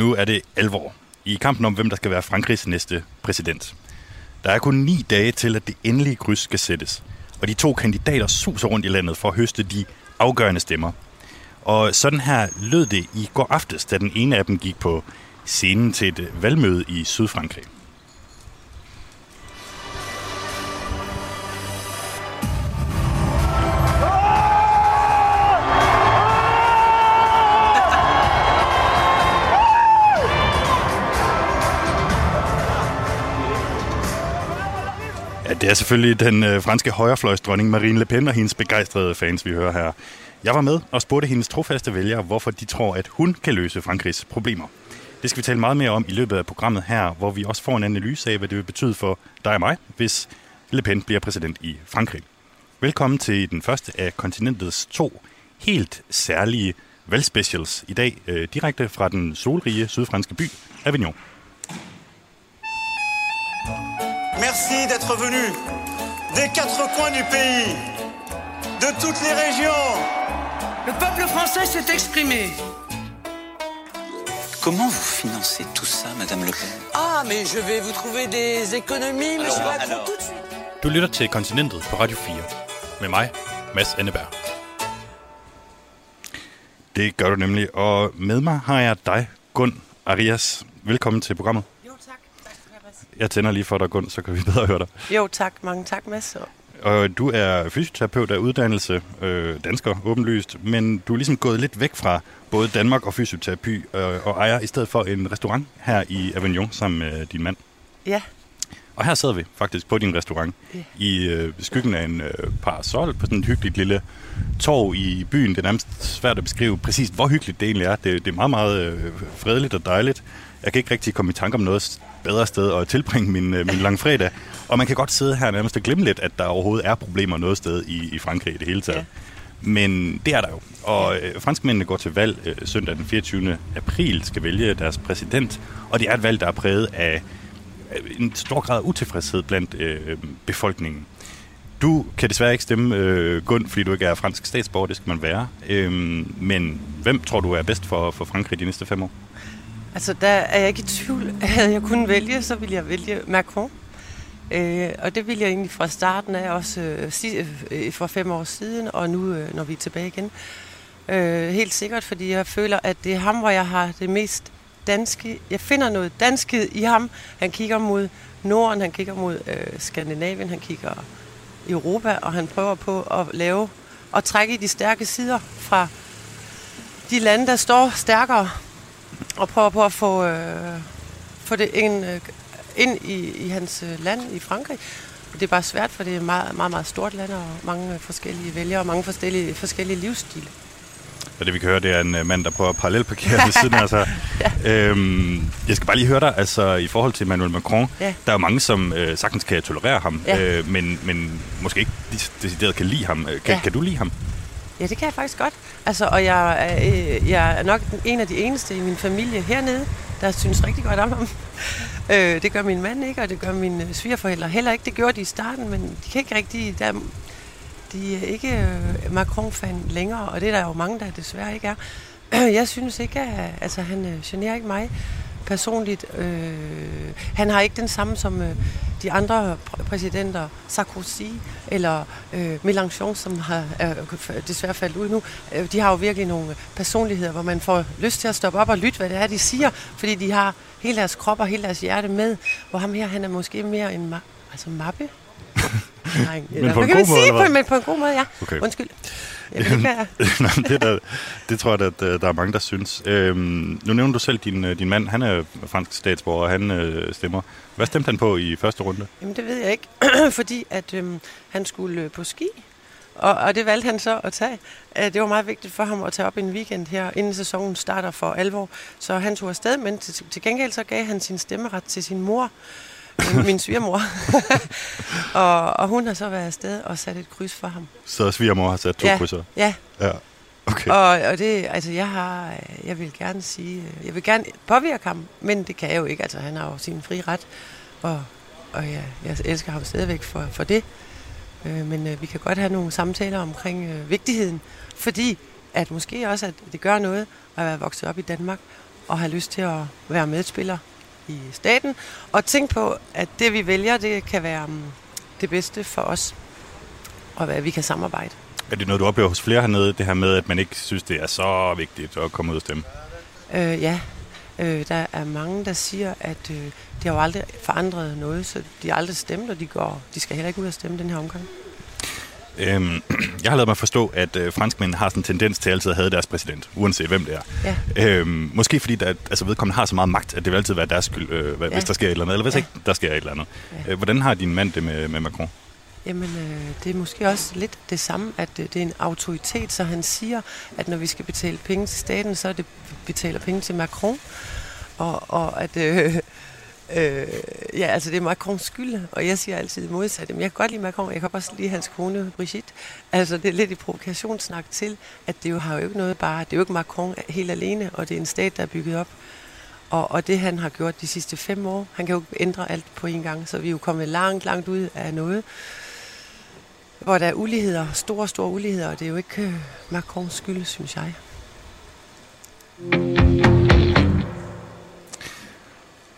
Nu er det alvor i kampen om, hvem der skal være Frankrigs næste præsident. Der er kun ni dage til, at det endelige kryds skal sættes. Og de to kandidater suser rundt i landet for at høste de afgørende stemmer. Og sådan her lød det i går aftes, da den ene af dem gik på scenen til et valgmøde i Sydfrankrig. Det er selvfølgelig den øh, franske højrefløjsdronning Marine Le Pen og hendes begejstrede fans, vi hører her. Jeg var med og spurgte hendes trofaste vælgere, hvorfor de tror, at hun kan løse Frankrigs problemer. Det skal vi tale meget mere om i løbet af programmet her, hvor vi også får en analyse af, hvad det vil betyde for dig og mig, hvis Le Pen bliver præsident i Frankrig. Velkommen til den første af kontinentets to helt særlige valgspecials i dag, øh, direkte fra den solrige sydfranske by Avignon. Merci d'être venu des quatre coins du pays, de toutes les régions. Le peuple français s'est exprimé. Comment vous financez tout ça, Madame Le Pen? Ah, mais je vais vous trouver des économies, monsieur Alors, Macron, alors. tout de suite. Du lytter til Kontinentet på Radio 4 med mig, Mads Enneberg. Det gør du nemlig, og med mig har jeg dig, Gun Arias. Velkommen til programmet. Jeg tænder lige for dig, Gun, så kan vi bedre høre dig. Jo, tak. Mange tak, Mads. Og- Og du er fysioterapeut af uddannelse, øh, dansker åbenlyst, men du er ligesom gået lidt væk fra både Danmark og fysioterapi, øh, og ejer i stedet for en restaurant her i Avignon sammen med din mand. Ja, Og her sidder vi faktisk på din restaurant Ja. i øh, skyggen af en øh, parasol på sådan et hyggeligt lille torv i byen. Det er nærmest svært at beskrive præcis, hvor hyggeligt det egentlig er. Det, det er meget, meget øh, fredeligt og dejligt. Jeg kan ikke rigtig komme i tanke om noget bedre sted at tilbringe min, øh, min langfredag. Og man kan godt sidde her nærmest og glemme lidt, at der overhovedet er problemer noget sted i, i Frankrig i det hele taget. Ja. Men det er der jo. Og øh, franskmændene går til valg øh, søndag den 24. april, skal vælge deres præsident. Og det er et valg, der er præget af øh, en stor grad af utilfredshed blandt øh, befolkningen. Du kan desværre ikke stemme øh, Gund, fordi du ikke er fransk statsborger, det skal man være. Øhm, men hvem tror du er bedst for, for Frankrig de næste fem år? Altså der er jeg ikke i tvivl. Havde jeg kunnet vælge, så ville jeg vælge Macron. Øh, og det ville jeg egentlig fra starten af, også øh, øh, øh, for fem år siden, og nu, øh, når vi er tilbage igen. Øh, helt sikkert, fordi jeg føler, at det er ham, hvor jeg har det mest danske. Jeg finder noget danskhed i ham. Han kigger mod Norden, han kigger mod øh, Skandinavien, han kigger Europa, og han prøver på at lave og trække i de stærke sider fra de lande, der står stærkere, og prøver på at få, øh, få det ind, øh, ind i, i hans øh, land, i Frankrig. Det er bare svært, for det er et meget, meget, meget stort land, og mange forskellige vælgere, og mange forskellige, forskellige livsstile. Og det vi kan høre, det er en øh, mand, der prøver at parallelparkere ved siden af sig. øhm, jeg skal bare lige høre dig, altså i forhold til Emmanuel Macron, Ja. der er jo mange, som øh, sagtens kan tolerere ham, Ja. øh, men, men måske ikke decideret kan lide ham. Øh, Kan, Ja. kan du lide ham? Ja, det kan jeg faktisk godt. Altså, og jeg, øh, jeg er nok en af de eneste i min familie hernede, der synes rigtig godt om ham. Øh, det gør min mand ikke, og det gør mine øh, svigerforældre heller ikke. Det gjorde de i starten, men de kan ikke rigtig... Der, de er ikke øh, Macron-fan længere, og det er der jo mange, der desværre ikke er. Jeg synes ikke, at altså, han øh, generer ikke mig personligt. Øh, han har ikke den samme som øh, de andre pr- præsidenter, Sarkozy eller øh, Mélenchon, som har er desværre faldet ud nu. Øh, de har jo virkelig nogle personligheder, hvor man får lyst til at stoppe op og lytte, hvad det er, de siger, fordi de har hele deres krop og hele deres hjerte med. Hvor ham her, han er måske mere en ma- altså mappe. Nej, Men på en god måde, sige, på, men på en god måde, ja. Okay. Undskyld. Nå, det, der, det tror jeg, at øh, der er mange, der synes. Øhm, nu nævner du selv din, øh, din mand. Han er fransk statsborger, og han øh, stemmer. Hvad stemte han på i første runde? Jamen, det ved jeg ikke, fordi at øhm, han skulle øh, på ski, og, og det valgte han så at tage. Det var meget vigtigt for ham at tage op en weekend her, inden sæsonen starter for alvor. Så han tog afsted, men til, til gengæld så gav han sin stemmeret til sin mor, min, min svigermor. og, og hun har så været afsted og sat et kryds for ham. Så svigermor har sat to ja, krydser. ja, Ja. Okay. og, og det, altså jeg har, jeg vil gerne sige, jeg vil gerne påvirke ham, men det kan jeg jo ikke, altså han har jo sin fri ret, og, og jeg, jeg elsker ham stadigvæk for, for det. Øh, men øh, vi kan godt have nogle samtaler omkring øh, vigtigheden, fordi at måske også, at det gør noget at være vokset op i Danmark, og have lyst til at være medspiller i staten. Og tænk på, at det vi vælger, det kan være um, det bedste for os, og hvad vi kan samarbejde. Er det noget, du oplever hos flere hernede, det her med, at man ikke synes, det er så vigtigt at komme ud og stemme? Øh, ja, øh, der er mange, der siger, at øh, det har jo aldrig forandret noget, så de har aldrig stemt, og de, går, de skal heller ikke ud og stemme den her omgang. Øhm, jeg har lavet mig forstå, at øh, franskmænd har sådan en tendens til altid at have deres præsident, uanset hvem det er. Ja. Øhm, måske fordi der, altså, vedkommende har så meget magt, at det vil altid være deres skyld, øh, ja. Ja. hvis der sker et eller andet, eller hvis Ja. ikke der sker et eller andet. Ja. Øh, hvordan har din mand det med, med Macron? Jamen, øh, det er måske også lidt det samme, at øh, det er en autoritet, så han siger, at når vi skal betale penge til staten, så er det, vi betaler penge til Macron, og, og at... Øh, Øh, ja, altså det er Macrons skyld, og jeg siger altid modsat. Men jeg kan godt lide Macron, jeg kan også lide hans kone Brigitte. Altså det er lidt i provokationssnak til, at det jo har jo ikke noget bare, det er jo ikke Macron helt alene, og det er en stat, der er bygget op. Og, og det han har gjort de sidste fem år, han kan jo ikke ændre alt på en gang, så vi er jo kommet langt, langt ud af noget, hvor der er uligheder, store, store uligheder, og det er jo ikke øh, Macrons skyld, synes jeg.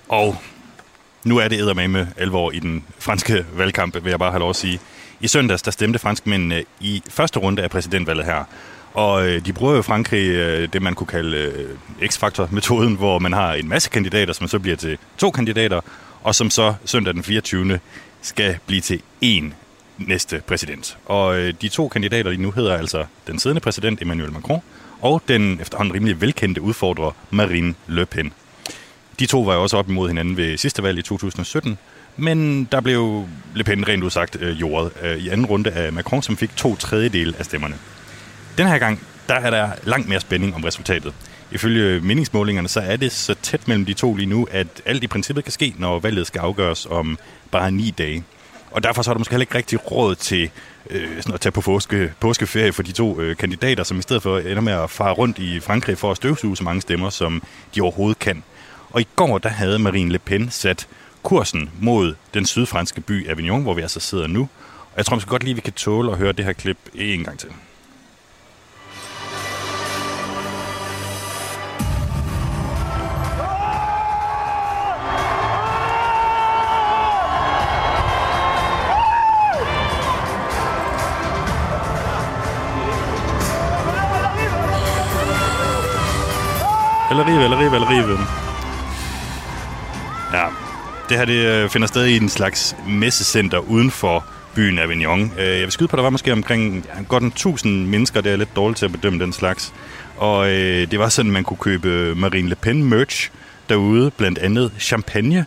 Og nu er det med alvor i den franske valgkamp, vil jeg bare have lov at sige. I søndags, der stemte franskmændene i første runde af præsidentvalget her. Og øh, de bruger jo i Frankrig øh, det, man kunne kalde øh, X-faktor-metoden, hvor man har en masse kandidater, som så bliver til to kandidater, og som så søndag den 24. skal blive til én næste præsident. Og øh, de to kandidater lige nu hedder altså den siddende præsident Emmanuel Macron og den efterhånden rimelig velkendte udfordrer Marine Le Pen. De to var jo også op imod hinanden ved sidste valg i 2017, men der blev Le Pen rent udsagt øh, jordet øh, i anden runde af Macron, som fik to tredjedel af stemmerne. Den her gang, der er der langt mere spænding om resultatet. Ifølge meningsmålingerne, så er det så tæt mellem de to lige nu, at alt i princippet kan ske, når valget skal afgøres om bare ni dage. Og derfor så er der måske heller ikke rigtig råd til øh, sådan at tage på påske, påskeferie for de to øh, kandidater, som i stedet for ender med at fare rundt i Frankrig for at støvsuge så mange stemmer, som de overhovedet kan. Og i går, der havde Marine Le Pen sat kursen mod den sydfranske by Avignon, hvor vi altså sidder nu. Og jeg tror måske godt lige, vi kan tåle at høre det her klip en gang til. Eller rive, eller rive, eller rive. Ja, det her det øh, finder sted i en slags messecenter uden for byen Avignon. Øh, jeg vil skyde på, at der var måske omkring ja, godt en tusind mennesker. Det er lidt dårligt til at bedømme den slags. Og øh, det var sådan, man kunne købe Marine Le Pen merch derude, blandt andet champagne.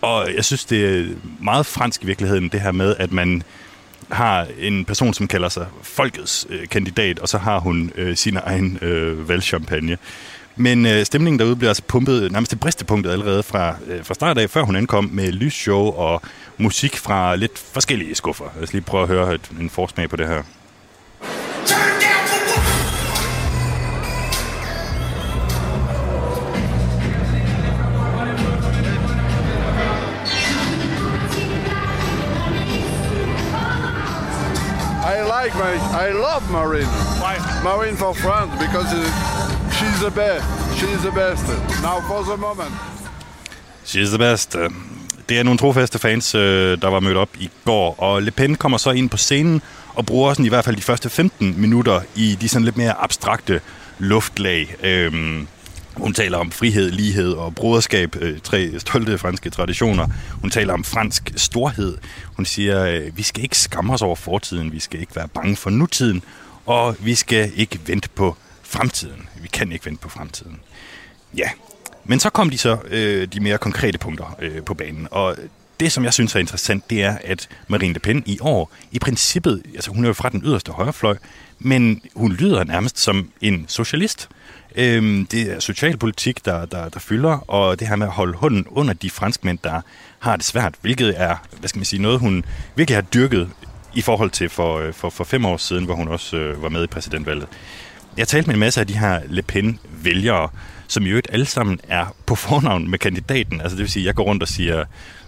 Og jeg synes, det er meget fransk i virkeligheden, det her med, at man har en person, som kalder sig folkets øh, kandidat, og så har hun øh, sin egen øh, valgchampagne. Men øh, stemningen derude bliver altså pumpet nærmest til bristepunktet allerede fra, øh, fra start af, før hun ankom med lysshow og musik fra lidt forskellige skuffer. Lad os lige prøve at høre et, en forsmag på det her. I like my, I love Marine. Why? Marine for France because uh, she's the best. She's the best. Now for the moment. She's the best. Det er nogle trofaste fans, øh, der var mødt op i går, og Le Pen kommer så ind på scenen og bruger sådan i hvert fald de første 15 minutter i de sådan lidt mere abstrakte luftlag. Øhm, hun taler om frihed, lighed og broderskab, øh, tre stolte franske traditioner. Hun taler om fransk storhed. Hun siger, øh, vi skal ikke skamme os over fortiden, vi skal ikke være bange for nutiden, og vi skal ikke vente på fremtiden. Vi kan ikke vente på fremtiden. Ja, men så kom de så øh, de mere konkrete punkter øh, på banen, og det, som jeg synes er interessant, det er, at Marine Le Pen i år, i princippet, altså hun er jo fra den yderste højrefløj, men hun lyder nærmest som en socialist. Øhm, det er socialpolitik, der, der, der fylder, og det her med at holde hånden under de franskmænd, der har det svært, hvilket er, hvad skal man sige, noget hun virkelig har dyrket i forhold til for, øh, for, for fem år siden, hvor hun også øh, var med i præsidentvalget. Jeg talte med en masse af de her Le Pen-vælgere, som i øvrigt alle sammen er på fornavn med kandidaten. Altså det vil sige, jeg går rundt og siger,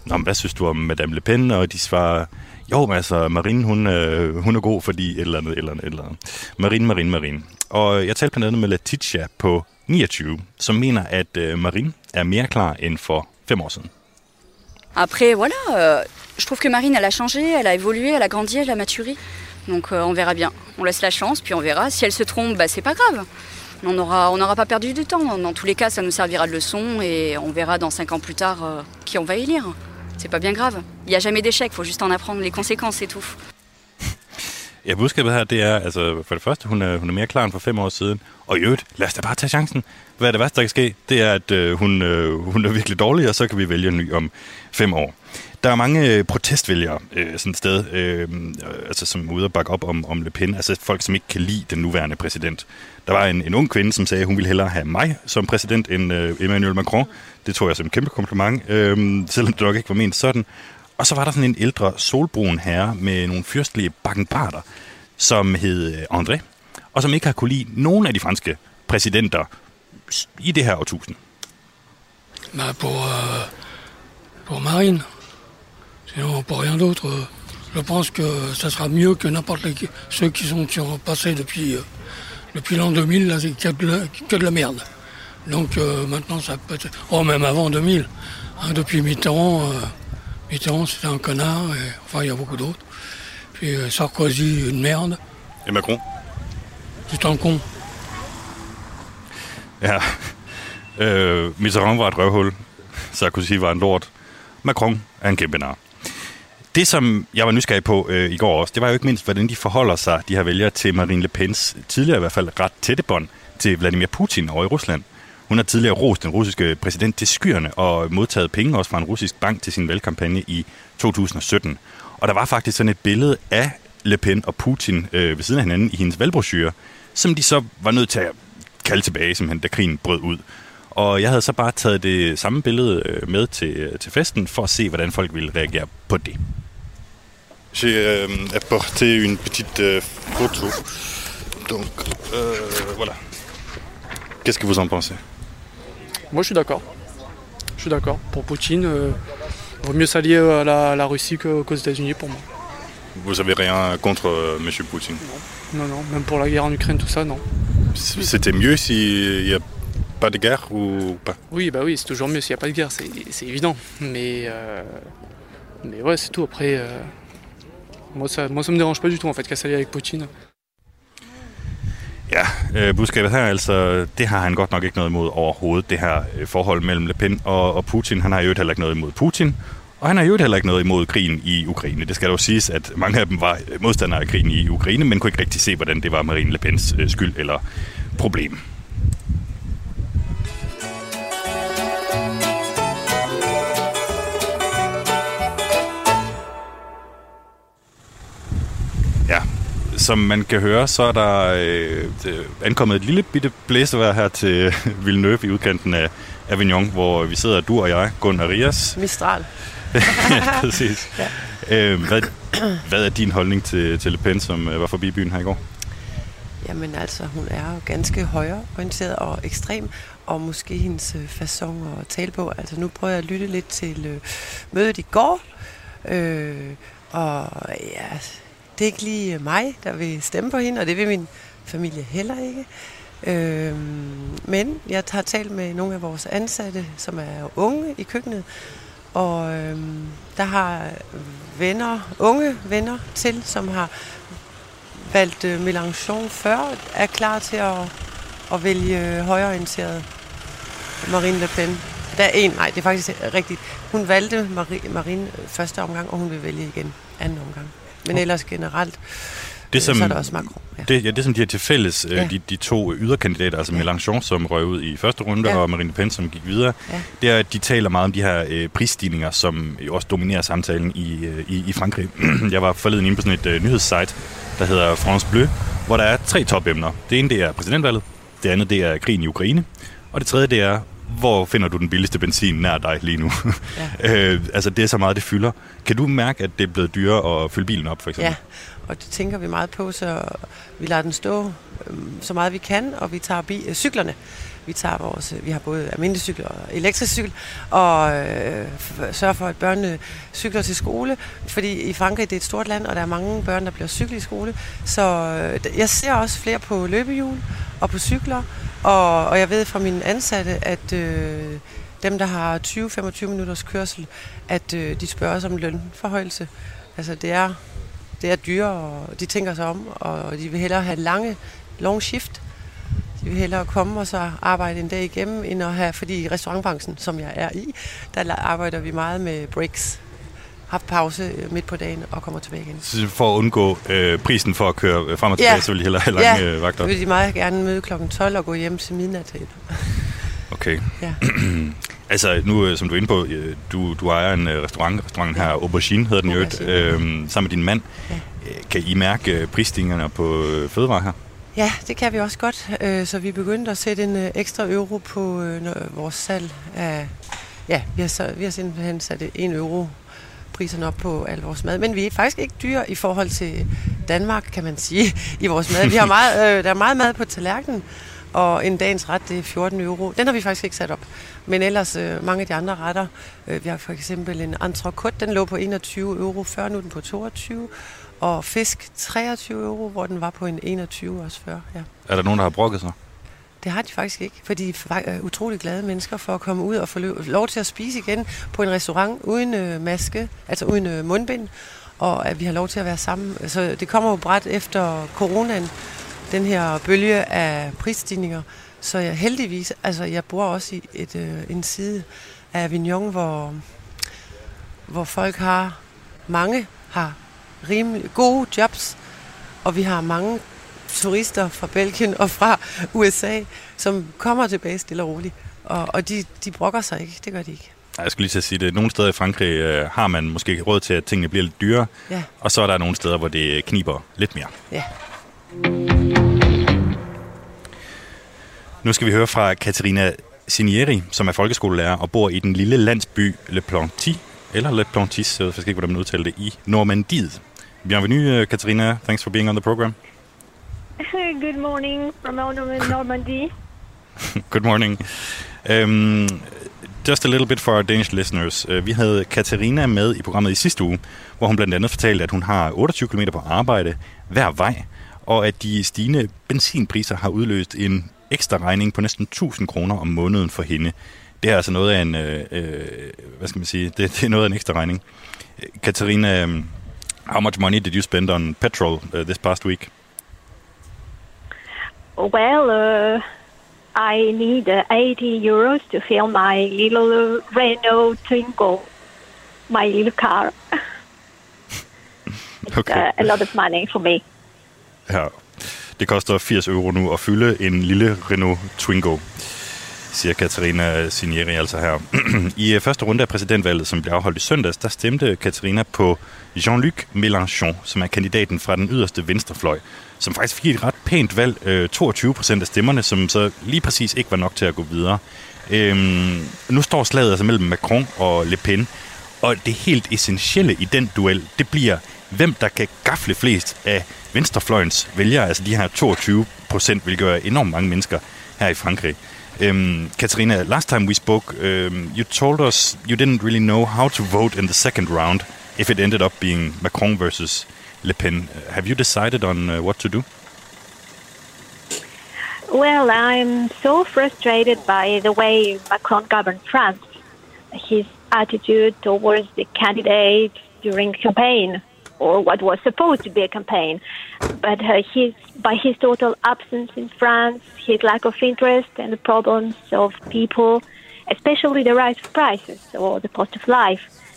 Nå, men hvad synes du om Madame Le Pen? Og de svarer, jo, men altså, Marine, hun, øh, hun er god, fordi et eller andet, et eller andet, et eller andet. Marine, Marine, Marine. Og jeg talte blandt andet med Letitia på 29, som mener, at øh, Marine er mere klar end for fem år siden. Après, voilà, euh, je trouve que Marine, elle a changé, elle a évolué, elle a grandi, elle a maturé. Donc euh, on verra bien. On laisse la chance, puis on verra. Si elle se trompe, bah, c'est pas grave. On n'aura pas perdu du temps. Dans tous les cas, ça nous servira de leçon et on verra dans cinq ans plus tard euh, qui on va élire. C'est pas bien grave. Il n'y a jamais d'échec, faut juste en apprendre les conséquences, c'est tout. Ja, budskabet her, det er, altså for det første, hun er, hun er mere klar end for fem år siden. Og i øvrigt, lad os da bare tage chancen. Hvad er det værste, der kan ske? Det er, at øh, hun, øh, hun er virkelig dårlig, og så kan vi vælge en ny om fem. Der er mange øh, protestvælgere øh, sådan et sted, øh, øh altså, som er ude og bakke op om, om Le Pen. Altså folk, som ikke kan lide den nuværende præsident. Der var en, en ung kvinde, som sagde, at hun ville hellere have mig som præsident end øh, Emmanuel Macron. Det tror jeg som en kæmpe kompliment, øh, selvom det nok ikke var ment sådan. Og så var der sådan en ældre solbrun herre med nogle fyrstlige bakkenbarter, som hed øh, André, og som ikke har kunne lide nogen af de franske præsidenter i det her årtusind. Nej, pour, euh, pour Marine. Sinon, pour rien d'autre. euh, Je pense que ça sera mieux que n'importe ceux qui sont qui ont passé depuis, euh, depuis l'an 2000, là, c'est que de, la, que de la merde. Donc euh, maintenant, ça peut être... Oh, même avant 2000. hein, depuis Mitterrand, euh, Mitterrand, c'était un connard. Et, enfin, il y a beaucoup d'autres. Puis euh, Sarkozy, une merde. Et Macron? C'est un con. Ja. Mitterrand var et røvhul. Sarkozy var en lort. Macron er en kæmpe nar. Det, som jeg var nysgerrig på øh, i går også, det var jo ikke mindst, hvordan de forholder sig, de her vælgere, til Marine Le Pens tidligere i hvert fald ret tætte bånd til Vladimir Putin over i Rusland. Hun har tidligere rost den russiske præsident til skyerne og modtaget penge også fra en russisk bank til sin valgkampagne i 2017. Og der var faktisk sådan et billede af Le Pen og Putin øh, ved siden af hinanden i hendes valgbrochure, som de så var nødt til at kalde tilbage, simpelthen, da krigen brød ud. Og jeg havde så bare taget det samme billede øh, med til, øh, til festen, for at se, hvordan folk ville reagere på det. J'ai euh, apporté une petite euh, photo. Donc, euh, voilà. Qu'est-ce que vous en pensez? Moi, je suis d'accord. Je suis d'accord. Pour Poutine, euh, vaut mieux s'allier à la, à la Russie que- qu'aux États-Unis pour moi. Vous avez rien contre euh, M. Poutine? Non, non, même pour la guerre en Ukraine, tout ça, non. C'était mieux s'il n'y a pas de guerre ou pas Oui, bah oui, c'est toujours mieux s'il n'y a pas de guerre, c'est évident. Mais, euh, mais ouais, c'est tout. Après, euh, moi, ça, moi, ça me dérange pas du tout en fait qu'elle s'allie avec Poutine. Ja, øh, budskabet her altså, det har han godt nok ikke noget imod overhovedet, det her øh, forhold mellem Le Pen og, og Putin. Han har jo heller ikke noget imod Putin, og han har jo heller ikke noget imod krigen i Ukraine. Det skal dog siges, at mange af dem var øh, modstandere af krigen i Ukraine, men kunne ikke rigtig se, hvordan det var Marine Le Pens øh, skyld eller problem. Som man kan høre, så er der øh, det- ankommet et lille bitte blæsevejr her til Villeneuve i udkanten af Avignon, hvor vi sidder, du og jeg, Gunnar Rias. Mistral. ja, præcis. Ja. Øh, hvad, hvad er din holdning til, til Le Pen, som øh, var forbi byen her i går? Jamen altså, hun er jo ganske højreorienteret og ekstrem, og måske hendes øh, façon at tale på. Altså nu prøver jeg at lytte lidt til øh, mødet i går, øh, og ja, det er ikke lige øh, mig, der vil stemme på hende, og det vil min familie heller ikke. Øhm, men jeg har talt med nogle af vores ansatte, som er unge i køkkenet, og øhm, der har venner, unge venner til, som har valgt øh, Mélenchon før, er klar til at, at vælge øh, højreorienteret Marine Le Pen. Der er en, nej, det er faktisk rigtigt. Hun valgte Marie, Marine første omgang, og hun vil vælge igen anden omgang. Men ellers generelt, Det, øh, så er der også Macron. Ja. Det, ja, det som de har til fælles, ja. Ja. de, de to yderkandidater, altså ja. Mélenchon, som røg ud i første runde. Ja. og Marine Le Pen, som gik videre, Ja. det er, at de taler meget om de her øh, prisstigninger, som jo også dominerer samtalen i, øh, i, i Frankrig. Jeg var forleden inde på sådan et øh, nyhedssite, der hedder France Bleu, hvor der er tre topemner. Det ene, det er præsidentvalget, det andet, det er krigen i Ukraine, og det tredje, det er, hvor finder du den billigste benzin nær dig lige nu? Ja. øh, altså, det er så meget, det fylder. Kan du mærke, at det er blevet dyrere at fylde bilen op, for eksempel? Ja, og det tænker vi meget på, så vi lader den stå øhm, så meget vi kan, og vi tager bi- øh, cyklerne. Vi tager vores, øh, vi har både almindelige cykler og elektrisk cykel, og øh, sørger for, at børnene cykler til skole, fordi i Frankrig det er et stort land, og der er mange børn, der bliver cyklet i skole. Så øh, jeg ser også flere på løbehjul, og på cykler. Og, og jeg ved fra mine ansatte, at øh, dem, der har 20-25 minutters kørsel, at øh, de spørger os om lønforhøjelse. Altså det er, det er dyre, og de tænker sig om, og de vil hellere have lange, long shift. De vil hellere komme og så arbejde en dag igennem, end at have, fordi i restaurantbranchen, som jeg er i, der arbejder vi meget med breaks haft pause øh, midt på dagen og kommer tilbage igen. Så for at undgå øh, prisen for at køre øh, frem og tilbage, ja. så vil de hellere have lange ja. øh, vagter? Ja, vil de meget gerne møde kl. 12 og gå hjem til midnat. Okay. Ja. altså nu, øh, som du er inde på, du, du ejer en restaurant, restaurant her, Aubergine hedder den jo, øh, sammen med din mand. Ja. Kan I mærke prisstigningerne på fødevarer her? Ja, det kan vi også godt. Så vi begyndte at sætte en ekstra euro på vores salg af... Ja, vi har, så, vi har simpelthen sat en euro priserne op på al vores mad. Men vi er faktisk ikke dyre i forhold til Danmark, kan man sige, i vores mad. Vi har meget, øh, der er meget mad på tallerkenen, og en dagens ret, det er 14 euro. Den har vi faktisk ikke sat op. Men ellers øh, mange af de andre retter, øh, vi har for eksempel en entrecôte, den lå på 21 euro før, nu er den på 22 og fisk 23 euro, hvor den var på en 21 også før. Ja. Er der nogen, der har brokket sig? Det har de faktisk ikke, for de er utrolig glade mennesker for at komme ud og få lov til at spise igen på en restaurant uden øh, maske, altså uden øh, mundbind, og at vi har lov til at være sammen. Så det kommer jo bræt efter coronaen, den her bølge af prisstigninger. Så jeg heldigvis, altså jeg bor også i et, øh, en side af Avignon, hvor, hvor folk har, mange har rimelig gode jobs, og vi har mange turister fra Belgien og fra USA, som kommer tilbage stille og roligt. Og, og de, de brokker sig ikke. Det gør de ikke. Jeg skulle lige at sige det. Nogle steder i Frankrig øh, har man måske råd til, at tingene bliver lidt dyrere. Ja. Og så er der nogle steder, hvor det kniber lidt mere. Ja. Nu skal vi høre fra Katarina Sinieri, som er folkeskolelærer og bor i den lille landsby Le Planty, eller Le Plantis, jeg ved ikke, hvordan man udtaler det, i Normandiet. Bienvenue, Katarina. Thanks for being on the program. Good morning from Normandy. Good morning. Um, just a little bit for our Danish listeners. Uh, vi havde Katarina med i programmet i sidste uge, hvor hun blandt andet fortalte, at hun har 28 km på arbejde hver vej, og at de stigende benzinpriser har udløst en ekstra regning på næsten 1000 kroner om måneden for hende. Det er altså noget af en, øh, øh, hvad skal man sige, det, det er noget af en ekstra regning. Øh, Katarina, øhm, how much money did you spend on petrol uh, this past week? Well, uh, I need uh, 80 euros to fill my little Renault Twingo, my little car. it's okay. uh, a lot of money for me. Ja, det koster 80 euro nu at fylde en lille Renault Twingo, siger Katarina Signeri altså her. I øh, første runde af præsidentvalget, som blev afholdt i søndags, der stemte Katarina på Jean-Luc Mélenchon, som er kandidaten fra den yderste venstrefløj, som faktisk fik et ret pænt valg, øh, 22 procent af stemmerne, som så lige præcis ikke var nok til at gå videre. Øhm, nu står slaget altså mellem Macron og Le Pen, og det helt essentielle i den duel, det bliver, hvem der kan gafle flest af venstrefløjens vælgere, altså de her 22 procent, vil gøre enormt mange mennesker her i Frankrig. Um, Katarina, last time we spoke, um, you told us you didn't really know how to vote in the second round if it ended up being Macron versus Le Have you decided on uh, what to do? Well, I'm so frustrated by the way Macron governed France, his attitude towards the candidate during campaign, or what was supposed to be a campaign, but uh, his by his total absence in France, his lack of interest and the problems of people, especially the rise of prices or the cost of life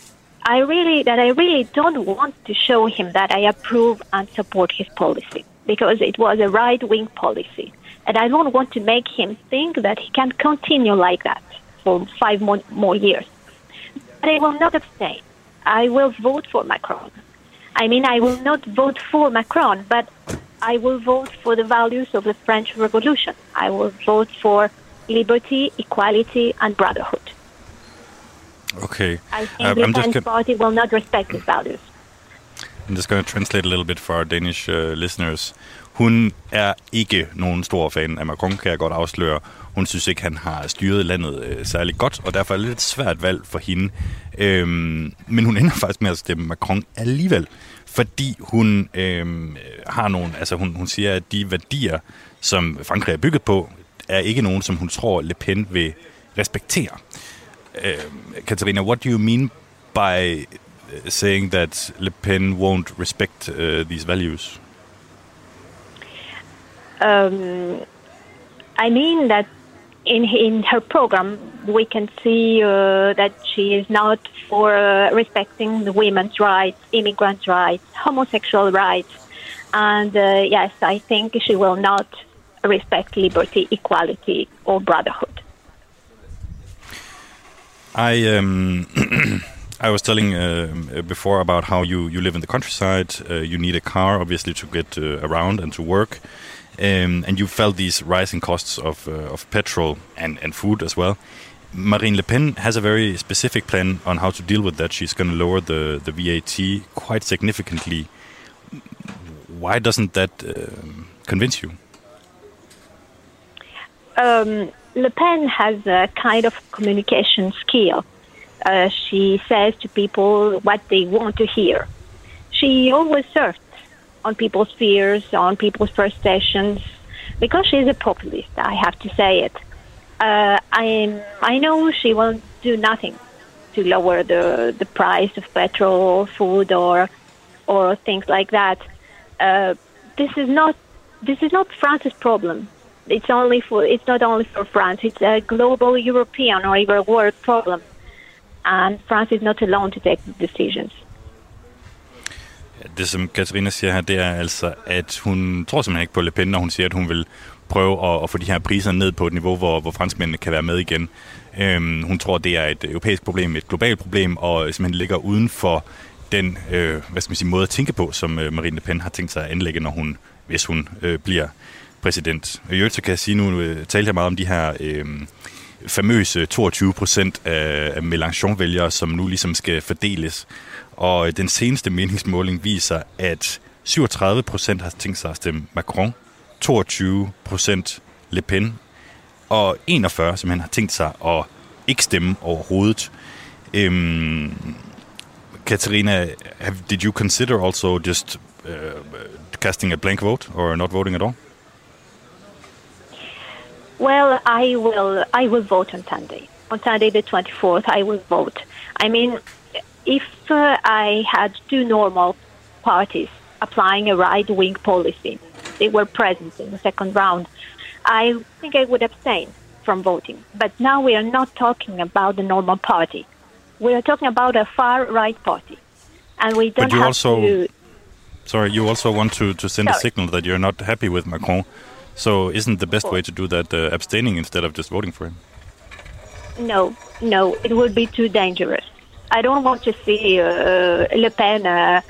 I really that I really don't want to show him that I approve and support his policy because it was a right wing policy. And I don't want to make him think that he can continue like that for five more, more years. But I will not abstain. I will vote for Macron. I mean, I will not vote for Macron, but I will vote for the values of the French Revolution. I will vote for liberty, equality, and brotherhood. Okay. I think um, the French party will not respect these values. I'm just going to translate a little bit for our Danish uh, listeners. Hun er ikke nogen stor fan af Macron, kan jeg godt afsløre. Hun synes ikke, han har styret landet øh, særlig godt, og derfor er det lidt svært valg for hende. Øhm, men hun ender faktisk med at stemme Macron alligevel, fordi hun øhm, har nogle, altså hun, hun siger, at de værdier, som Frankrig er bygget på, er ikke nogen, som hun tror, Le Pen vil respektere. Øhm, Katarina, what do you mean by uh, saying that Le Pen won't respect uh, these values? Um, I mean that in in her program we can see uh, that she is not for uh, respecting the women's rights, immigrant rights, homosexual rights, and uh, yes, I think she will not respect liberty, equality, or brotherhood. I um, I was telling uh, before about how you, you live in the countryside. Uh, you need a car, obviously, to get uh, around and to work. Um, and you felt these rising costs of, uh, of petrol and, and food as well. Marine Le Pen has a very specific plan on how to deal with that. She's going to lower the, the VAT quite significantly. Why doesn't that um, convince you? Um, Le Pen has a kind of communication skill. Uh, she says to people what they want to hear. She always surfs on people's fears, on people's frustrations, because she's a populist. I have to say it. Uh, I I know she will do nothing to lower the the price of petrol, food, or or things like that. Uh, this is not this is not France's problem. It's only for it's not only for France. It's a global European or even world problem, and France is not alone to take decisions. Det, som Katarina siger her, det er altså, at hun tror simpelthen ikke på Le Pen, når hun siger, at hun vil prøve at, at få de her priser ned på et niveau, hvor, hvor franskmændene kan være med igen. Øhm, hun tror, det er et europæisk problem, et globalt problem, og simpelthen ligger uden for den øh, hvad skal man sige, måde at tænke på, som øh, Marine Le Pen har tænkt sig at anlægge, når hun, hvis hun øh, bliver præsident. I øvrigt så kan jeg sige, nu øh, talte jeg meget om de her øh, famøse 22 procent af Mélenchon-vælgere, som nu ligesom skal fordeles. Og øh, den seneste meningsmåling viser, at 37 procent har tænkt sig at stemme Macron, 22 procent Le Pen, og 41 som han har tænkt sig at ikke stemme overhovedet. Øhm, Katarina, have, did you consider also just uh, casting a blank vote or not voting at all? Well, I will. I will vote on Sunday. On Sunday, the twenty fourth, I will vote. I mean, if uh, I had two normal parties applying a right wing policy, they were present in the second round, I think I would abstain from voting. But now we are not talking about the normal party. We are talking about a far right party. And we don't but you have also, to. Sorry, you also want to, to send a signal that you're not happy with Macron. So isn't the best way to do that uh, abstaining instead of just voting for him? No, no, it would be too dangerous. I don't want to see uh, Le Pen uh,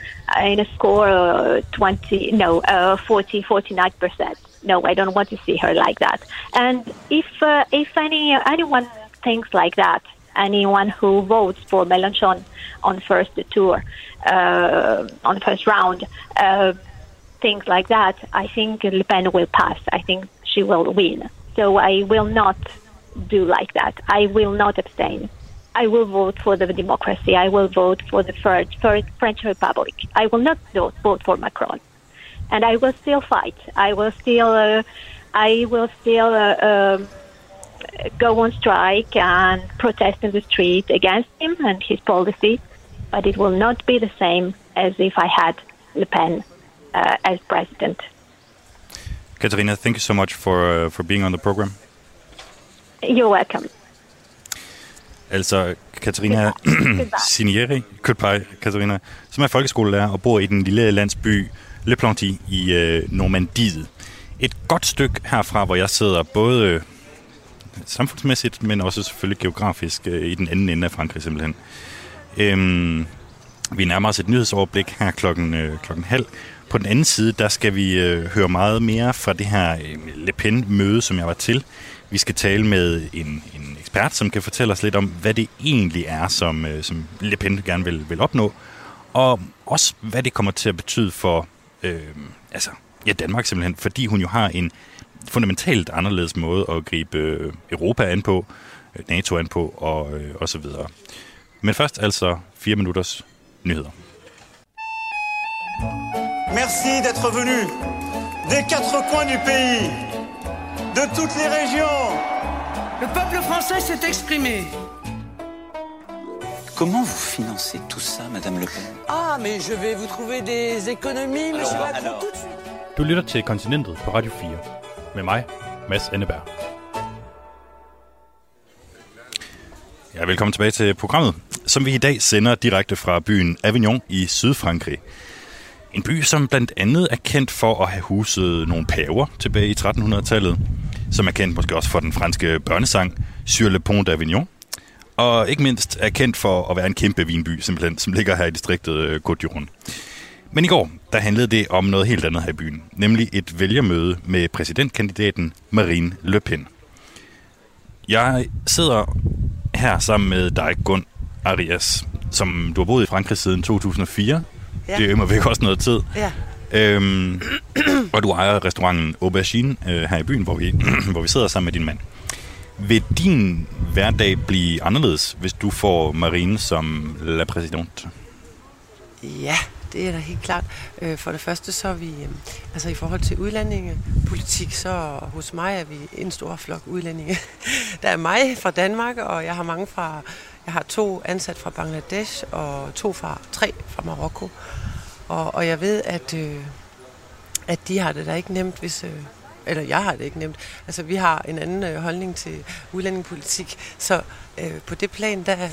in a score uh, 20, no, uh, 40, 49%. No, I don't want to see her like that. And if uh, if any anyone thinks like that, anyone who votes for Mélenchon on first tour, uh, on the first round, things like that, I think Le Pen will pass. I think she will win. So I will not do like that. I will not abstain. I will vote for the democracy. I will vote for the French, for French Republic. I will not vote, vote for Macron, and I will still fight. I will still, uh, I will still uh, um, go on strike and protest in the street against him and his policy. But it will not be the same as if I had Le Pen uh, as president. Katarina, thank you so much for, uh, for being on the program. You're welcome. Altså, Katarina Sinieri, Goodbye, Katarina, som er folkeskolelærer og bor i den lille landsby Le Planty i øh, Normandiet. Et godt stykke herfra, hvor jeg sidder, både øh, samfundsmæssigt, men også selvfølgelig geografisk øh, i den anden ende af Frankrig simpelthen. Øhm, vi nærmer os et nyhedsoverblik her klokken, øh, klokken halv. På den anden side, der skal vi øh, høre meget mere fra det her øh, Le Pen-møde, som jeg var til. Vi skal tale med en, en ekspert, som kan fortælle os lidt om, hvad det egentlig er, som, øh, som Le Pen gerne vil, vil opnå. og også hvad det kommer til at betyde for øh, altså, ja, Danmark simpelthen, fordi hun jo har en fundamentalt anderledes måde at gribe øh, Europa an på, øh, NATO an på og, øh, og så videre. Men først altså fire minutters nyheder. Merci d'être venu des quatre coins du pays, de toutes les régions. Le peuple français s'est exprimé. Comment vous financez tout ça, Madame Le Pen? Ah, mais je vais vous trouver des économies, monsieur Alors, Macron, alors. tout de suite. Du lytter til Kontinentet på Radio 4 med mig, Mads Anneberg. Ja, velkommen tilbage til programmet, som vi i dag sender direkte fra byen Avignon i Sydfrankrig. En by, som blandt andet er kendt for at have huset nogle paver tilbage i 1300-tallet, som er kendt måske også for den franske børnesang Sur le pont d'Avignon, og ikke mindst er kendt for at være en kæmpe vinby, simpelthen, som ligger her i distriktet øh, Côte d'Iron. Men i går, der handlede det om noget helt andet her i byen, nemlig et vælgermøde med præsidentkandidaten Marine Le Pen. Jeg sidder her sammen med dig, Gun Arias, som du har boet i Frankrig siden 2004. Ja. Det er jo væk også noget tid. Ja. Øhm, og du ejer restauranten Aubergine øh, her i byen, hvor vi, hvor vi sidder sammen med din mand. Vil din hverdag blive anderledes, hvis du får Marine som la présidente? Ja, det er da helt klart. Øh, For det første så er vi, øh, altså i forhold til udlændingepolitik, så hos mig er vi en stor flok udlændinge. Der er mig fra Danmark, og jeg har mange fra, jeg har to ansat fra Bangladesh, og to fra, tre fra Marokko. Og, og jeg ved, at, øh, at de har det da ikke nemt, hvis... Øh, eller jeg har det ikke nemt. Altså, vi har en anden øh, holdning til udlændingepolitik, så øh, på det plan, der, øh,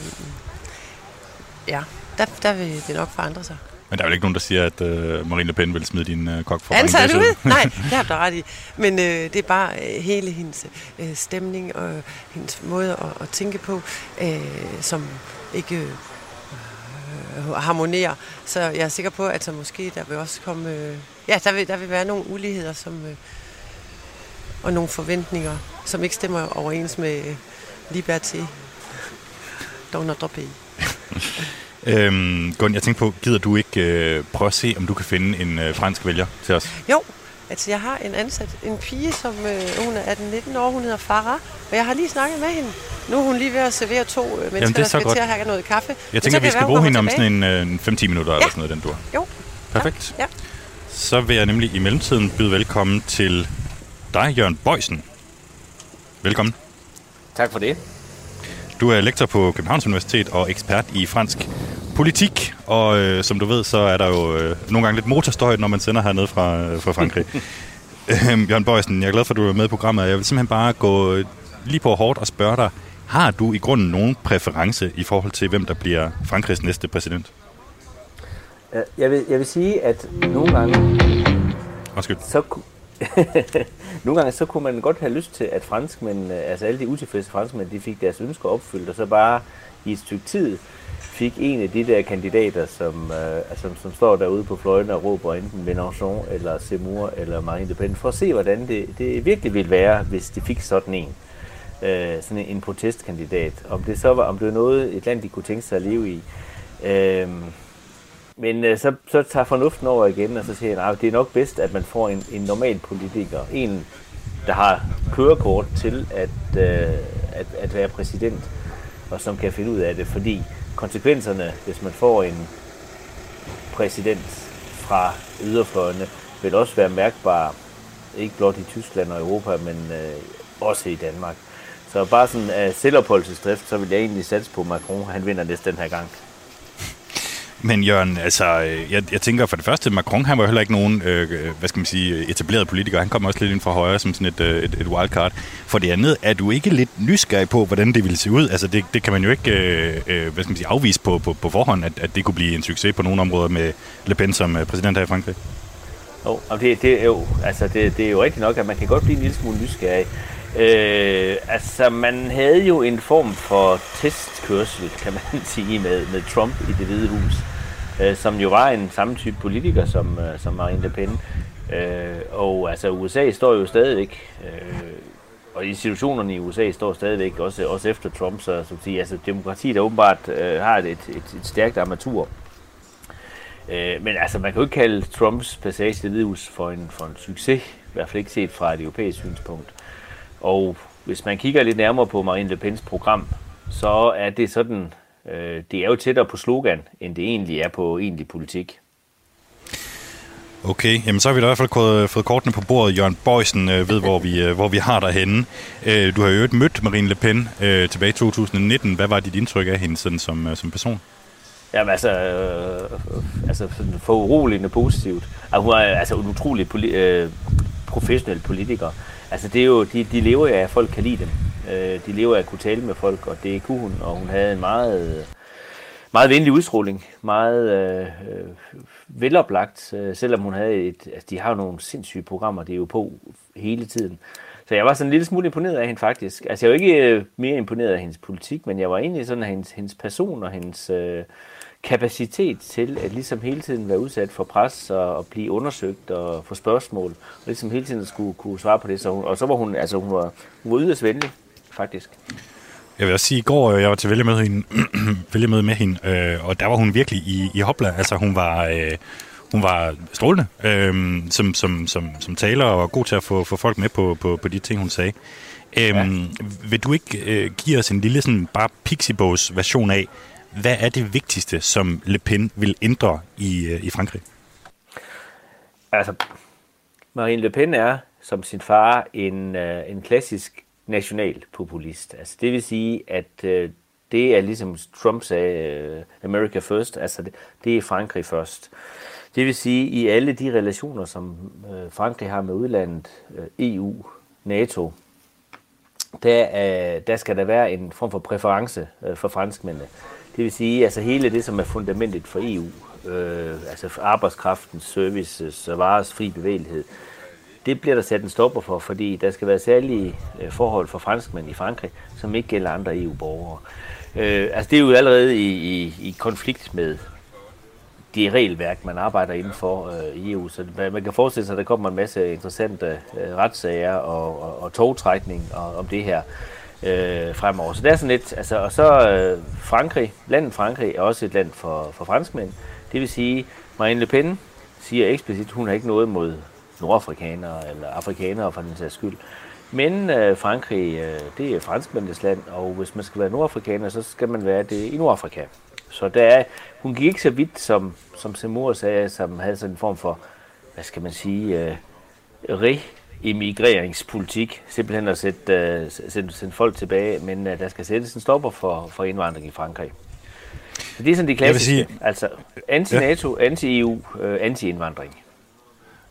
ja, der, der vil det nok forandre sig. Men der er vel ikke nogen, der siger, at øh, Marine Le Pen vil smide din øh, kok for Ansat Bangladesh ud? Nej, det har du ret i. Men øh, det er bare øh, hele hendes øh, stemning og hendes måde at, at tænke på, øh, som ikke øh, harmonerer. Så jeg er sikker på, at så måske der vil også komme... Øh, ja, der vil, der vil være nogle uligheder som, øh, og nogle forventninger, som ikke stemmer overens med øh, liberté dans notre pays. Øhm, Gun, jeg tænkte på, gider du ikke øh, prøve at se, om du kan finde en øh, fransk vælger til os? Jo, altså jeg har en ansat, en pige, som øh, hun er 18-19 år, hun hedder Farah, og jeg har lige snakket med hende. Nu er hun lige ved at servere to øh, mennesker, det er der så skal godt. til at have noget kaffe. Jeg tænker, kan vi skal være, bruge hende om sådan en øh, 5-10 minutter eller sådan noget, den dur. Jo. Perfekt. Ja. Så vil jeg nemlig i mellemtiden byde velkommen til dig, Jørgen Bøjsen. Velkommen. Tak for det. Du er lektor på Københavns Universitet og ekspert i fransk politik, og øh, som du ved, så er der jo øh, nogle gange lidt motorstøj, når man sender hernede fra, øh, fra Frankrig. øhm, Jørgen Bøjsen, jeg er glad for, at du er med i programmet. Jeg vil simpelthen bare gå lige på hårdt og spørge dig, har du i grunden nogen præference i forhold til, hvem der bliver Frankrigs næste præsident? Øh, Jeg vil, jeg vil sige, at nogle gange, Undskyld. så, nogle gange så kunne man godt have lyst til, at franskmænd, øh, altså alle de utilfredse franskmænd, de fik deres ønsker opfyldt, og så bare i et stykke tid fik en af de der kandidater, som, øh, altså, som står derude på fløjen og råber enten Mélenchon eller Seymour eller Marine Le Pen, for at se, hvordan det, det virkelig ville være, hvis de fik sådan en. Øh, sådan en, en protestkandidat. Om det så var, om det var noget, et land, de kunne tænke sig at leve i. Øh, men øh, så, så tager fornuften over igen, og så siger jeg, at det er nok bedst, at man får en, en normal politiker. En, der har kørekort til at, øh, at, at være præsident, og som kan finde ud af det. Fordi konsekvenserne, hvis man får en præsident fra yderfløjene, vil også være mærkbare, ikke blot i Tyskland og Europa, men øh, også i Danmark. Så bare sådan af selvopholdelsesdrift, så vil jeg egentlig satse på Macron, han vinder næste den her gang. Men Jørgen, altså, øh, jeg, jeg tænker for det første, Macron, han var heller ikke nogen, øh, øh, hvad skal man sige, etableret politiker. Han kom også lidt ind fra højre som sådan et, øh, et, et wildcard. For det andet, er du ikke lidt nysgerrig på, hvordan det ville se ud? Altså, det, det kan man jo ikke, øh, øh hvad skal man sige, afvise på, på, på forhånd, at, at det kunne blive en succes på nogle områder med Le Pen som præsident her i Frankrig. Jo, og det, det, er jo, altså det, det er jo rigtigt nok, at man kan godt blive en lille smule nysgerrig. Øh, altså, man havde jo en form for testkørsel, kan man sige, med, med Trump i det hvide hus, øh, som jo var en samme type politiker som, øh, som Marine Le Pen. Øh, og altså, USA står jo stadigvæk, øh, og institutionerne i USA står stadigvæk, også, også efter Trump, så, så at sige, altså, demokratiet der åbenbart øh, har et, et, et, stærkt armatur. Øh, men altså, man kan jo ikke kalde Trumps passage til Hvidehus for en, for en succes, i hvert fald ikke set fra et europæisk synspunkt. Og hvis man kigger lidt nærmere på Marine Le Pens program, så er det sådan, øh, det er jo tættere på slogan, end det egentlig er på egentlig politik. Okay, jamen så har vi da i hvert fald fået, fået kortene på bordet. Jørgen Bøjsen øh, ved, hvor vi, øh, hvor vi har dig henne. Øh, du har jo mødt Marine Le Pen øh, tilbage i 2019. Hvad var dit indtryk af hende sådan, som, øh, som person? Jamen altså, øh, altså sådan for uroligende positivt. Altså, hun er altså en utrolig poli- øh, professionel politiker. Altså det er jo, de, de lever af, at folk kan lide dem. Øh, de lever af at kunne tale med folk, og det kunne hun, og hun havde en meget, meget venlig udstråling, meget øh, veloplagt, øh, selvom hun havde et, altså de har jo nogle sindssyge programmer, det er jo på hele tiden. Så jeg var sådan en lille smule imponeret af hende faktisk. Altså jeg var ikke øh, mere imponeret af hendes politik, men jeg var egentlig sådan af hendes, hendes person og hendes øh, kapacitet til at ligesom hele tiden være udsat for pres og, og blive undersøgt og få spørgsmål, og ligesom hele tiden skulle kunne svare på det. Så hun, og så var hun, altså hun var, hun var yderst venlig, faktisk. Jeg vil også sige, i går øh, jeg var til vælgemøde, hende, vælgemøde med hende, øh, og der var hun virkelig i, i hopla. Altså hun var, øh, hun var strålende øh, som, som, som, som taler og var god til at få, få folk med på, på, på de ting, hun sagde. Øh, ja. Vil du ikke øh, give os en lille sådan bare Pixiebogs version af, hvad er det vigtigste, som Le Pen vil ændre i, øh, i Frankrig? Altså, Marine Le Pen er, som sin far, en, øh, en klassisk nationalpopulist. Altså, det vil sige, at øh, det er ligesom Trump sagde, øh, America first, altså det, det er Frankrig først. Det vil sige, i alle de relationer, som øh, Frankrig har med udlandet, øh, EU, NATO, der, øh, der skal der være en form for præference øh, for franskmændene. Det vil sige, altså hele det, som er fundamentet for EU, øh, altså arbejdskraftens, services øh, og vares fri bevægelighed, det bliver der sat en stopper for, fordi der skal være særlige øh, forhold for franskmænd i Frankrig, som ikke gælder andre EU-borgere. Øh, altså det er jo allerede i, i, i konflikt med det regelværk, man arbejder inden for øh, i EU. Så man kan forestille sig, at der kommer en masse interessante øh, retssager og, og, og togtrækning og, om det her øh, fremover. Så det er sådan lidt, altså, og så øh, Frankrig, landet Frankrig er også et land for, for franskmænd. Det vil sige, Marine Le Pen siger eksplicit, at hun har ikke noget mod nordafrikanere eller afrikanere for den sags skyld. Men øh, Frankrig, øh, det er franskmændenes land, og hvis man skal være nordafrikaner, så skal man være det i Nordafrika. Så der er, hun gik ikke så vidt, som, som Semur sagde, som havde sådan en form for, hvad skal man sige, øh, re-emigreringspolitik. Simpelthen at sætte, øh, sætte, sætte folk tilbage, men øh, der skal sættes en stopper for, for indvandring i Frankrig. Så det er sådan de klassiske, sige, altså anti-NATO, ja. anti-EU, øh, anti-indvandring.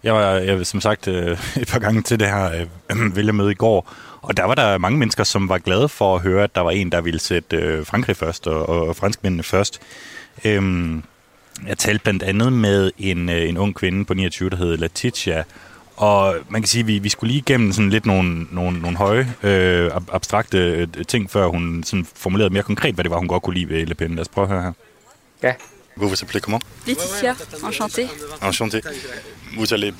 Jeg var jeg, som sagt øh, et par gange til det her øh, vælgermøde i går, og der var der mange mennesker, som var glade for at høre, at der var en, der ville sætte øh, Frankrig først og, og franskmændene først. Øhm, jeg talte blandt andet med en, øh, en ung kvinde på 29, der hed Letitia, og man kan sige, at vi, vi skulle lige igennem sådan lidt nogle, nogle, nogle høje, øh, abstrakte øh, ting, før hun sådan formulerede mere konkret, hvad det var, hun godt kunne lide ved Le Pen. Lad os prøve at høre her. Ja. Vous vous appelez comment? Laetitia, enchantée. Enchanté. Vous allez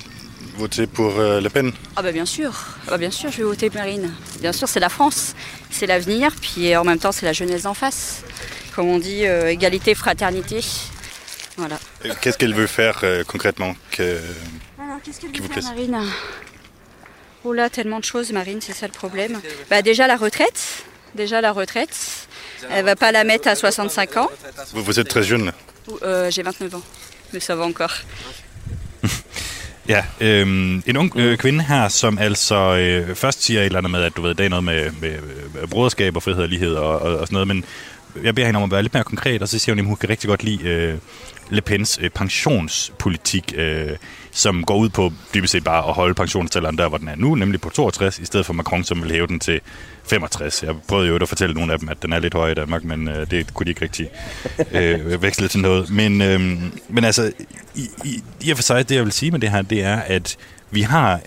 voter pour euh, Le Pen? Ah bah bien sûr, ah bah bien sûr, je vais voter Marine. Bien sûr, c'est la France, c'est l'avenir, puis en même temps, c'est la jeunesse en face. Comme on dit, euh, égalité, fraternité. Voilà. Qu'est-ce qu'elle veut faire euh, concrètement? Que, qu'est-ce qu'elle veut faire, Marine? Oh là, tellement de choses, Marine, c'est ça le problème. Bah déjà la retraite, déjà la retraite. Elle va pas la mettre à 65 ans. Vous, vous êtes très jeune. Euh, J'ai 29 ans, mais ça va encore. Ja, øhm, en ung øh, kvinde her, som altså øh, først siger et eller andet med, at du ved, det er noget med, med, med broderskab og frihed og lighed og, og, og sådan noget, men jeg beder hende om at være lidt mere konkret, og så siger hun, at hun kan rigtig godt lide øh, Le Pens øh, pensionspolitik, øh, som går ud på dybest set bare at holde pensionsalderen der, hvor den er nu, nemlig på 62, i stedet for Macron, som vil hæve den til 65. Jeg prøvede jo at fortælle nogle af dem, at den er lidt højere i Danmark, men øh, det kunne de ikke rigtig øh, veksle til noget. Men, øh, men altså, i, i, i og for sig, det jeg vil sige med det her, det er, at vi har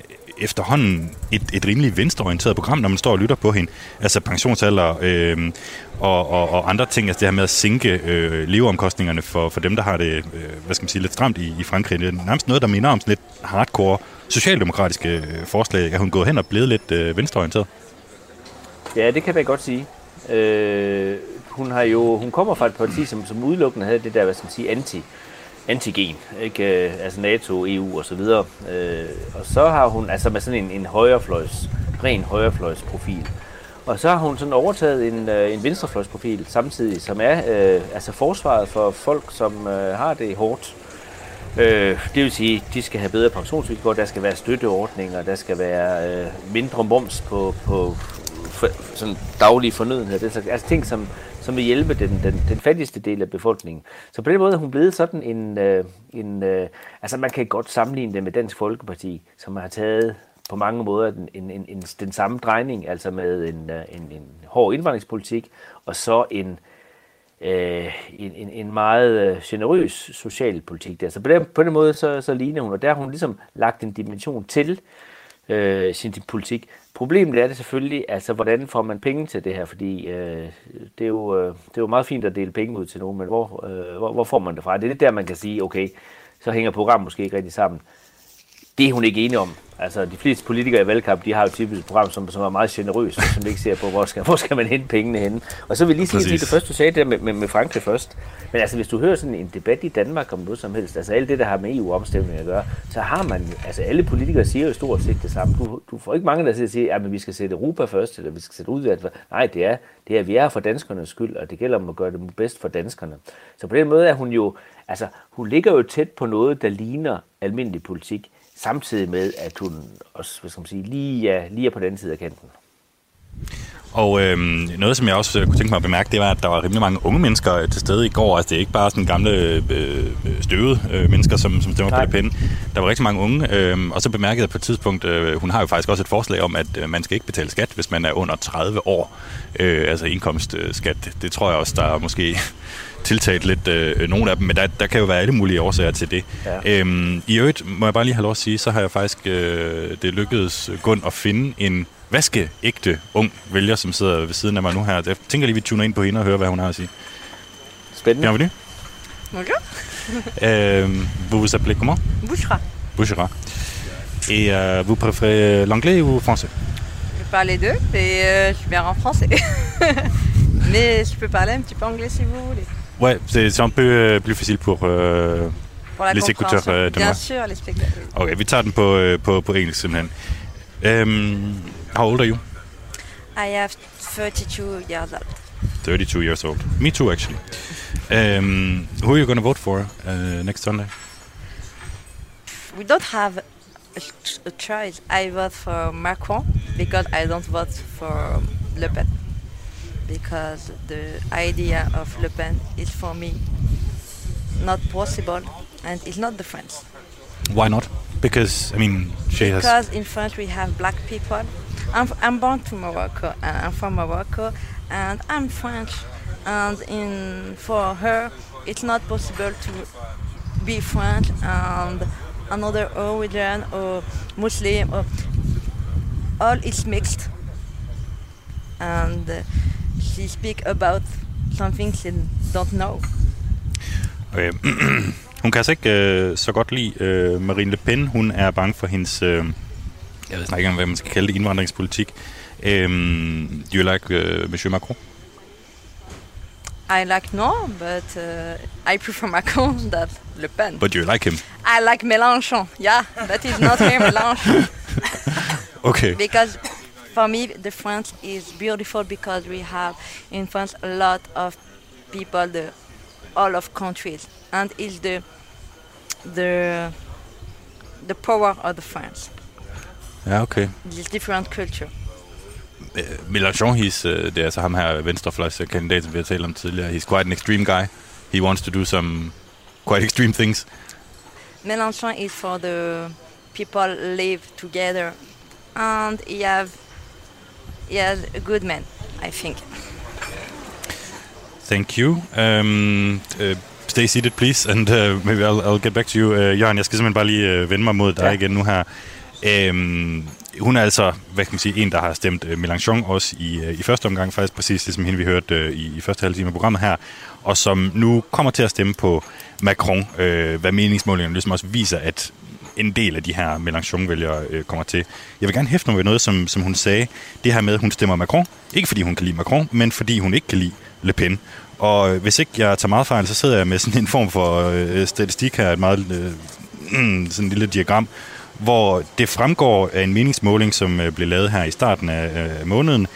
efterhånden et, et rimelig venstreorienteret program, når man står og lytter på hende. Altså pensionsalder øh, og, og, og andre ting, altså det her med at sænke øh, leveomkostningerne for, for dem, der har det, øh, hvad skal man sige, lidt stramt i, i Frankrig. Det er nærmest noget, der minder om sådan lidt hardcore socialdemokratiske øh, forslag. Er hun gået hen og blevet lidt øh, venstreorienteret? Ja, det kan man godt sige. Øh, hun har jo, hun kommer fra et parti, som, som udelukkende havde det der, hvad skal man sige, anti antigen, ikke? Øh, altså NATO, EU og så videre. Øh, og så har hun altså med sådan en, en højrefløjs, ren højrefløjsprofil. Og så har hun sådan overtaget en, øh, en venstrefløjsprofil samtidig, som er øh, altså forsvaret for folk, som øh, har det hårdt. Øh, det vil sige, de skal have bedre pensionsvilkår, der skal være støtteordninger, der skal være øh, mindre moms på, på for, sådan daglige fornødenheder. Det er altså ting, som, som vil hjælpe den, den, den fattigste del af befolkningen. Så på den måde er hun blevet sådan en, øh, en øh, altså man kan godt sammenligne det med Dansk Folkeparti, som har taget på mange måder den, en, en, en, den samme drejning, altså med en, øh, en, en hård indvandringspolitik, og så en, øh, en, en, en meget øh, generøs socialpolitik der. Så på den, på den måde, så, så ligner hun, og der har hun ligesom lagt en dimension til øh, øh, sin politik. Problemet er det selvfølgelig, altså hvordan får man penge til det her, fordi øh, det, er jo, øh, det er jo meget fint at dele penge ud til nogen, men hvor, øh, hvor, hvor får man det fra? Det er lidt der, man kan sige, okay, så hænger programmet måske ikke rigtig sammen. Det er hun ikke enig om. Altså, de fleste politikere i valgkamp, de har jo typisk et program, som, som er meget generøst, som ikke ser på, hvor skal, hvor skal man hente pengene henne. Og så vil jeg lige sige, at det første, du sagde der med, med, med Frankrig først. Men altså, hvis du hører sådan en debat i Danmark om noget som helst, altså alt det, der har med EU-omstemning at gøre, så har man, altså alle politikere siger jo stort set det samme. Du, du får ikke mange, der siger, at vi skal sætte Europa først, eller vi skal sætte udvalget Nej, det er, det er, vi er for danskernes skyld, og det gælder om at gøre det bedst for danskerne. Så på den måde er hun jo, altså, hun ligger jo tæt på noget, der ligner almindelig politik samtidig med, at hun også hvad skal man sige, lige, er, lige er på den side af kanten. Og øhm, noget, som jeg også øh, kunne tænke mig at bemærke, det var, at der var rimelig mange unge mennesker øh, til stede i går. Altså, det er ikke bare sådan gamle øh, støvede øh, mennesker, som, som stemmer Nej. på det pinde. Der var rigtig mange unge. Øh, og så bemærkede jeg på et tidspunkt, øh, hun har jo faktisk også et forslag om, at øh, man skal ikke betale skat, hvis man er under 30 år. Øh, altså indkomstskat. Det tror jeg også, der er måske tiltaget lidt øh, nogle af dem, men der, der kan jo være alle mulige årsager til det. Ja. Øhm, I øvrigt, må jeg bare lige have lov at sige, så har jeg faktisk øh, det lykkedes Gun at finde en vaskeægte ung vælger, som sidder ved siden af mig nu her. Jeg tænker lige, vi tuner ind på hende og hører, hvad hun har at sige. Spændende. Bienvenue. Bonjour. euh, vous vous appelez comment Bouchera. Bouchera. Et euh, vous préférez l'anglais ou français Je parle les deux, et euh, je bien en français. Mais je peux parler un petit peu anglais si vous voulez. Ouais, c'est un peu euh, plus facile pour, euh, pour les écouteurs euh, de Bien moi. sûr, les spectateurs. Okay, vi tager den på, øh, på, på engelsk simpelthen. Um, how old are you? I have 32 years old. 32 years old. Me too, actually. Um, who are you going to vote for uh, next Sunday? We don't have a, ch- a choice. I vote for Macron because I don't vote for Le Pen. Because the idea of Le Pen is for me not possible and it's not the French. Why not? Because, I mean, she has... Because in France we have black people. I'm, I'm born to Morocco and I'm from Morocco and I'm French. And in for her, it's not possible to be French and another origin or Muslim or all is mixed. And she speak about something she don't know. Okay. hun kan altså ikke øh, så godt lide øh, Marine Le Pen. Hun er bange for hendes, øh, jeg ved ikke, hvad man skal kalde det, indvandringspolitik. Øh, do you like øh, Monsieur Macron? I like no, but uh, I prefer Macron than Le Pen. But you like him? I like Mélenchon, yeah, but it's not here Mélenchon. Okay. Because for me, the France is beautiful because we have in France a lot of people, the all of countries, and it's the the the power of the France. Ja, okay. Different culture. Uh, Mélenchon, he's, uh, det er altså ham her venstrefløjskandidat, som vi har talt om tidligere. He's quite an extreme guy. He wants to do some quite extreme things. Mélenchon is for the people live together, and he have he has a good man, I think. Thank you. Um, uh, stay seated, please, and uh, maybe I'll, I'll get back to you. Uh, Jørgen, jeg skal simpelthen bare lige uh, vende mig mod dig ja. igen nu her. Øhm, hun er altså, hvad kan man sige, en, der har stemt øh, Mélenchon også i, øh, i første omgang, faktisk præcis ligesom hende vi hørte øh, i, i første halvdel af programmet her, og som nu kommer til at stemme på Macron, øh, hvad meningsmålingerne ligesom også viser, at en del af de her Mélenchon-vælgere øh, kommer til. Jeg vil gerne hæfte mig ved noget, som, som hun sagde. Det her med, at hun stemmer Macron. Ikke fordi hun kan lide Macron, men fordi hun ikke kan lide Le Pen. Og øh, hvis ikke jeg tager meget fejl, så sidder jeg med sådan en form for øh, statistik her, et meget øh, sådan en lille diagram, hvor det fremgår af en meningsmåling, som øh, blev lavet her i starten af øh, måneden,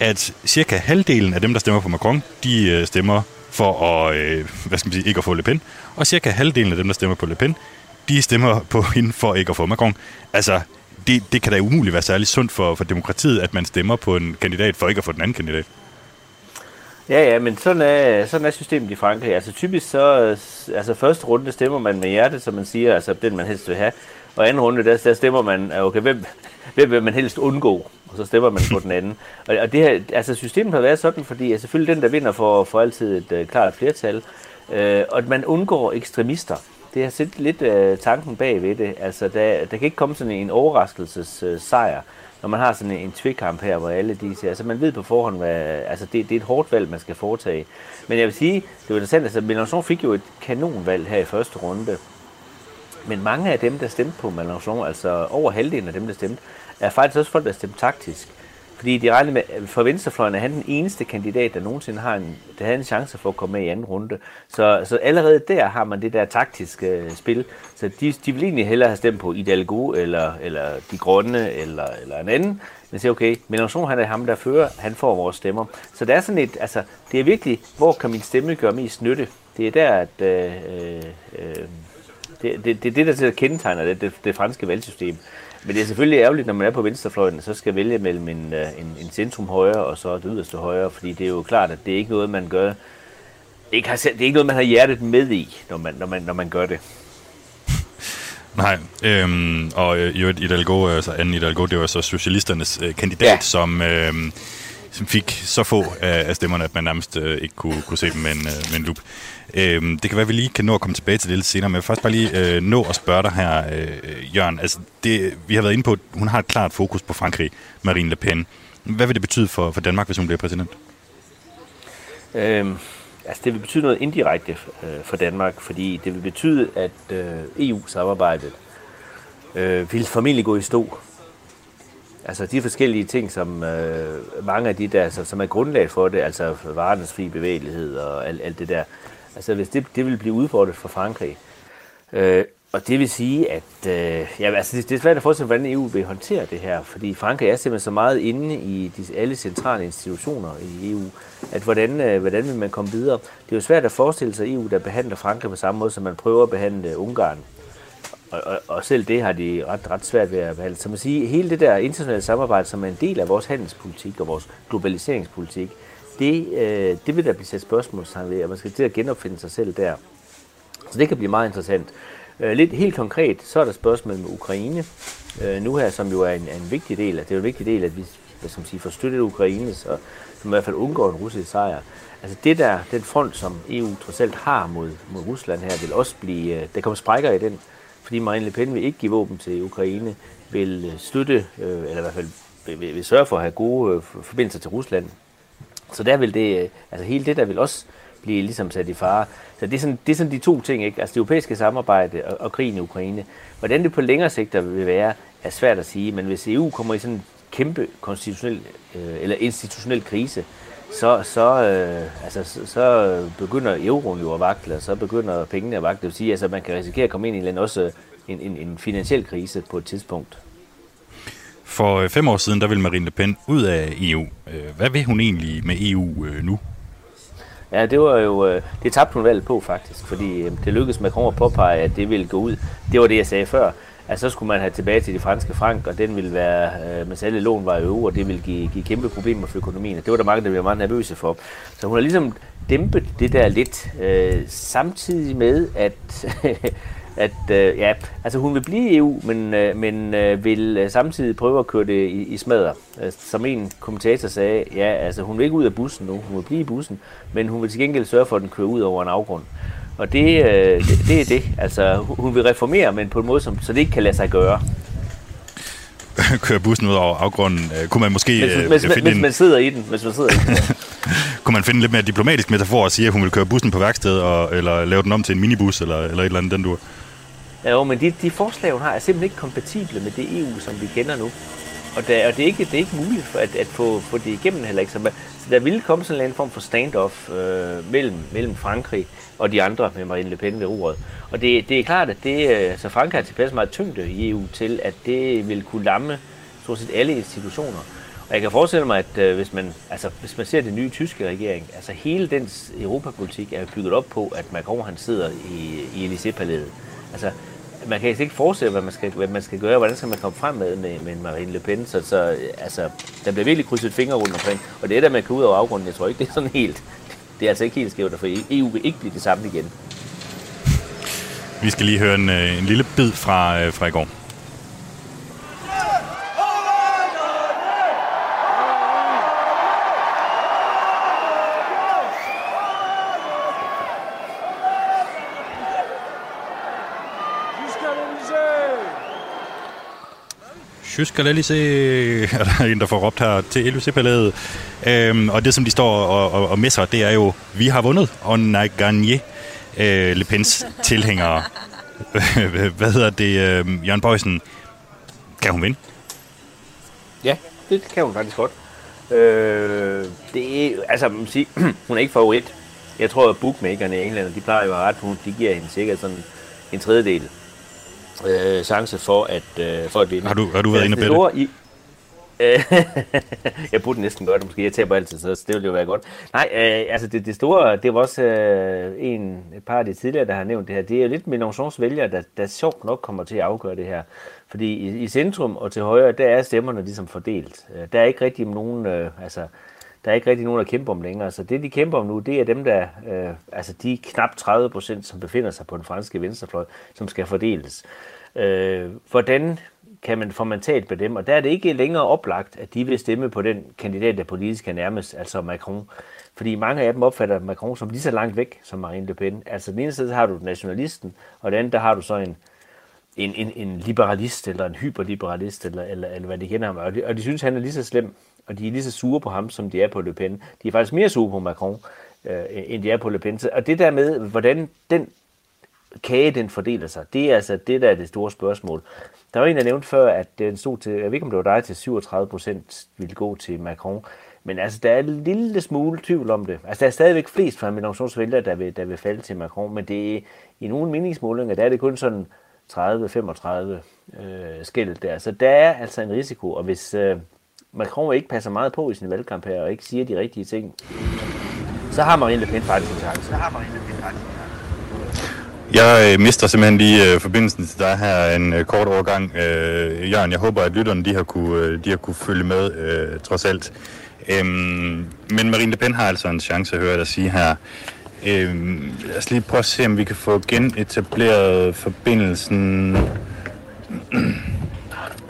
at cirka halvdelen af dem, der stemmer på Macron, de øh, stemmer for at, hvad skal man sige, ikke at få Le Pen. Og cirka halvdelen af dem, der stemmer på Le Pen, de stemmer på hende for ikke at få Macron. Altså, det, det kan da umuligt være særlig sundt for, for demokratiet, at man stemmer på en kandidat for ikke at få den anden kandidat. Ja, ja, men sådan er, sådan er systemet i Frankrig. Altså typisk så, altså første runde stemmer man med hjertet, som man siger, altså den man helst vil have. Og anden runde, der, der stemmer man, okay, hvem, hvem vil man helst undgå? Og så stemmer man på den anden. Og, og det her, altså systemet har været sådan, fordi altså, selvfølgelig den, der vinder, får, får altid et uh, klart flertal. Uh, og at man undgår ekstremister. Det har set lidt uh, tanken bag ved det. Altså, der, der kan ikke komme sådan en overraskelsessejr. uh, sejr når man har sådan en tvikamp her, hvor alle de siger, altså man ved på forhånd, hvad, altså det, det er et hårdt valg, man skal foretage. Men jeg vil sige, det var interessant, altså Mélenchon fik jo et kanonvalg her i første runde. Men mange af dem, der stemte på Mélenchon, altså over halvdelen af dem, der stemte, er faktisk også folk, der stemte taktisk. Fordi de regnede med, at for venstrefløjen er han den eneste kandidat, der nogensinde har en, der havde en chance for at komme med i anden runde. Så, så allerede der har man det der taktiske øh, spil. Så de, de vil egentlig hellere have stemt på Hidalgo, eller, eller De Grønne, eller, eller en anden. Men siger, okay, Mélenchon, han er ham, der fører, han får vores stemmer. Så det er sådan et, altså, det er virkelig, hvor kan min stemme gøre mest nytte? Det er der, at øh, øh, øh det, det, det, det, der kendetegner det, det, det franske valgsystem. Men det er selvfølgelig ærgerligt, når man er på venstrefløjen, så skal vælge mellem en, øh, en, en centrum højre og så det yderste højre, fordi det er jo klart, at det er ikke noget, man gør. Ikke har, det er ikke noget, man har hjertet med i, når man, når man, når man gør det. Nej, øhm, og øh, i Hidalgo, altså Anne Hidalgo, det var så socialisternes øh, kandidat, ja. som, øh, som fik så få af, af stemmerne, at man nærmest øh, ikke kunne, kunne se dem med en, øh, med en loop. Øhm, det kan være, at vi lige kan nå at komme tilbage til det lidt senere, men jeg vil først bare lige øh, nå at spørge dig her, øh, Jørgen. Altså, det, vi har været inde på, at hun har et klart fokus på Frankrig, Marine Le Pen. Hvad vil det betyde for, for Danmark, hvis hun bliver præsident? Øhm, altså, det vil betyde noget indirekte øh, for Danmark, fordi det vil betyde, at øh, EU-samarbejdet øh, vil formentlig gå i stå. Altså de forskellige ting, som øh, mange af de der, altså, som er grundlag for det, altså varernes fri bevægelighed og alt, alt det der, Altså hvis det, det vil blive udfordret for Frankrig. Øh, og det vil sige, at øh, ja, altså, det, det er svært at forestille, hvordan EU vil håndtere det her, fordi Frankrig er simpelthen så meget inde i de, alle centrale institutioner i EU, at hvordan, øh, hvordan vil man komme videre? Det er jo svært at forestille sig EU, der behandler Frankrig på samme måde, som man prøver at behandle Ungarn. Og, og, og selv det har de ret, ret svært ved at behandle. Så man siger, hele det der internationale samarbejde, som er en del af vores handelspolitik og vores globaliseringspolitik, det, øh, det vil der blive sat spørgsmålstegn ved, og man skal til at genopfinde sig selv der. Så det kan blive meget interessant. Øh, lidt helt konkret, så er der spørgsmålet med Ukraine. Øh, nu her, som jo er en, en vigtig del, det er en vigtig del, at vi hvad skal man sige, får støttet Ukraine, så som i hvert fald undgår en russisk sejr. Altså det der, den front, som EU trods alt har mod, mod Rusland her, vil også blive, øh, der kommer sprækker i den, fordi Marine Le Pen vil ikke give våben til Ukraine, vil øh, støtte, øh, eller i hvert fald vil, vil, vil sørge for at have gode øh, forbindelser til Rusland, så der vil det, altså hele det der vil også blive ligesom sat i fare. Så det er sådan, det er sådan de to ting, ikke? Altså det europæiske samarbejde og, og krigen i Ukraine. Hvordan det på længere sigt vil være, er svært at sige, men hvis EU kommer i sådan en kæmpe konstitutionel øh, eller institutionel krise, så, så, øh, altså, så, så begynder euroen jo at vakle, og så begynder pengene at vakle. Det vil sige, at altså, man kan risikere at komme ind i en, også en, en, en finansiel krise på et tidspunkt. For øh, fem år siden, der ville Marine Le Pen ud af EU. Øh, hvad vil hun egentlig med EU øh, nu? Ja, det var jo, det tabte hun valget på faktisk, fordi det lykkedes Macron at påpege, at det ville gå ud. Det var det, jeg sagde før. Altså, så skulle man have tilbage til de franske frank, og den ville være, øh, med alle lån var i euro, og det ville give, give kæmpe problemer for økonomien. Det var der mange, der blev meget nervøse for. Så hun har ligesom dæmpet det der lidt, øh, samtidig med, at at øh, ja, altså hun vil blive i EU, men, øh, men øh, vil øh, samtidig prøve at køre det i, i smadder. Øh, som en kommentator sagde, ja, altså hun vil ikke ud af bussen nu, hun vil blive i bussen, men hun vil til gengæld sørge for, at den kører ud over en afgrund. Og det, øh, det, det er det. Altså hun vil reformere, men på en måde, som, så det ikke kan lade sig gøre. køre bussen ud over afgrunden. Øh, kunne man måske hvis, øh, hvis, finde hvis en... man sidder i den, hvis man sidder i den. kunne man finde en lidt mere diplomatisk metafor og sige, at hun vil køre bussen på værksted, og, eller lave den om til en minibus, eller, eller et eller andet, den du... Ja, jo, men de, de forslag, hun har, er simpelthen ikke kompatible med det EU, som vi kender nu. Og, der, og det, er ikke, det er ikke muligt for at, at få, få det igennem heller ikke. Så, man, så der ville komme sådan en form for standoff øh, mellem, mellem Frankrig og de andre med Marine Le Pen ved roret. Og det, det er klart, at det, øh, så Frankrig har tilpas meget tyngde i EU til, at det vil kunne lamme stort set alle institutioner. Og jeg kan forestille mig, at øh, hvis, man, altså, hvis man ser den nye tyske regering, altså hele dens europapolitik er bygget op på, at Macron han sidder i, i Élysée-palæet. Altså, man kan altså ikke forestille, hvad man skal, hvad man skal gøre, hvordan skal man komme frem med, med, med Marine Le Pen. Så, så altså, der bliver virkelig krydset fingre rundt omkring. Og det er der, man kan ud over afgrunden. Jeg tror ikke, det er sådan helt... Det er altså ikke helt skævt, for EU vil ikke blive det samme igen. Vi skal lige høre en, øh, en lille bid fra, øh, fra i går. Tysk l'Elysée, er der en, der får råbt her til Elysée-palæet. Øhm, og det, som de står og, og, og messer, det er jo, vi har vundet, on nej gagné øh, Le Pens tilhængere. Hvad hedder det, øh, Jørgen Bøjsen? Kan hun vinde? Ja, det kan hun faktisk godt. Øh, det er, altså, man sige, hun er ikke favorit. Jeg tror, at bookmakerne i England, de plejer jo at ret, de giver hende sikkert sådan en tredjedel øh, chance for at, øh, for at vinde. Har du, har du været inde og bette? jeg burde næsten gøre det, måske. Jeg taber altid, så det ville jo være godt. Nej, øh, altså det, det store, det var også øh, en, et par af de tidligere, der har nævnt det her. Det er lidt Mélenchons vælgere, der, der sjovt nok kommer til at afgøre det her. Fordi i, i centrum og til højre, der er stemmerne ligesom fordelt. Øh, der er ikke rigtig nogen, øh, altså, der er ikke rigtig nogen, der kæmper om længere. Så det, de kæmper om nu, det er dem, der, øh, altså de knap 30 procent, som befinder sig på den franske venstrefløj, som skal fordeles. Øh, hvordan kan man få mandat med dem, og der er det ikke længere oplagt, at de vil stemme på den kandidat, der politisk er nærmest, altså Macron. Fordi mange af dem opfatter Macron som lige så langt væk som Marine Le Pen. Altså den ene side har du nationalisten, og den anden der har du så en, en, en, en liberalist, eller en hyperliberalist, eller, eller, eller hvad det kender ham. Og de, og de synes, han er lige så slem, og de er lige så sure på ham, som de er på Le Pen. De er faktisk mere sure på Macron, øh, end de er på Le Pen. Og det der med, hvordan den kage den fordeler sig, det er altså det, der er det store spørgsmål. Der var en, der nævnte før, at den stod til, jeg ved ikke om det var dig, til 37 procent ville gå til Macron. Men altså, der er en lille smule tvivl om det. Altså, der er stadigvæk flest fra Mélenchons vælgere, der vil, der vil falde til Macron, men det er, i nogle meningsmålinger, der er det kun sådan 30-35 øh, skæld der. Så der er altså en risiko, og hvis øh, Macron ikke passer meget på i sin valgkamp her, og ikke siger de rigtige ting, så har Marine Le Pen faktisk en chance. Så har Marine Le Pen faktisk en chance. Jeg øh, mister simpelthen lige øh, forbindelsen til dig her en øh, kort overgang. Øh, Jørgen, jeg håber, at lytterne de har kunne, øh, de har kunne følge med, øh, trods alt. Øhm, men Marine Le Pen har altså en chance at høre dig sige her. Øhm, lad os lige prøve at se, om vi kan få genetableret forbindelsen.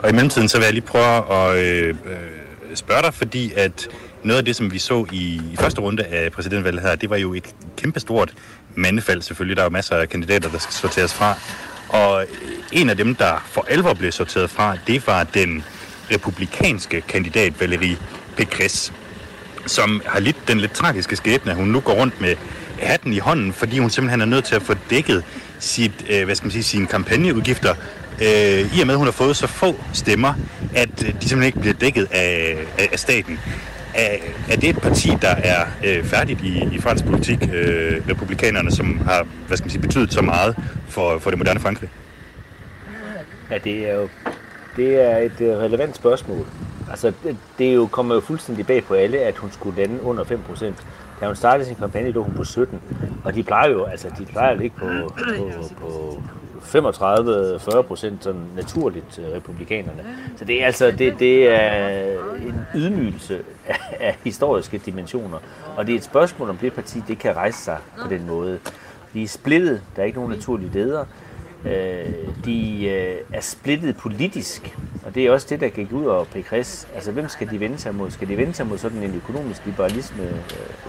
Og i mellemtiden, så vil jeg lige prøve at øh, øh, spørge dig, fordi at noget af det, som vi så i, i første runde af præsidentvalget her, det var jo et kæmpestort mandefald selvfølgelig. Der er jo masser af kandidater, der skal sorteres fra. Og en af dem, der for alvor blev sorteret fra, det var den republikanske kandidat Valerie Pécresse, som har lidt den lidt tragiske skæbne, at hun nu går rundt med hatten i hånden, fordi hun simpelthen er nødt til at få dækket sit, øh, hvad skal man sige, sine kampagneudgifter, øh, i og med, at hun har fået så få stemmer, at øh, de simpelthen ikke bliver dækket af, af, af staten. Er, er det et parti, der er øh, færdigt i, i fransk politik, øh, republikanerne, som har hvad skal man sige, betydet så meget for, for det moderne Frankrig? Ja, det er jo det er et øh, relevant spørgsmål. Altså, det, det er jo, kommer jo fuldstændig bag på alle, at hun skulle lande under 5 procent. Da hun startede sin kampagne, lå hun på 17. Og de plejer jo, altså, de plejer jo ikke på, på, på 35-40 procent sådan naturligt øh, republikanerne. Så det er altså det, det er en ydmygelse af, historiske dimensioner. Og det er et spørgsmål, om det parti det kan rejse sig på den måde. De er splittet, der er ikke nogen naturlige ledere. Øh, de øh, er splittet politisk, og det er også det, der gik ud over Pekres. Altså, hvem skal de vende sig mod? Skal de vende sig mod sådan en økonomisk liberalisme,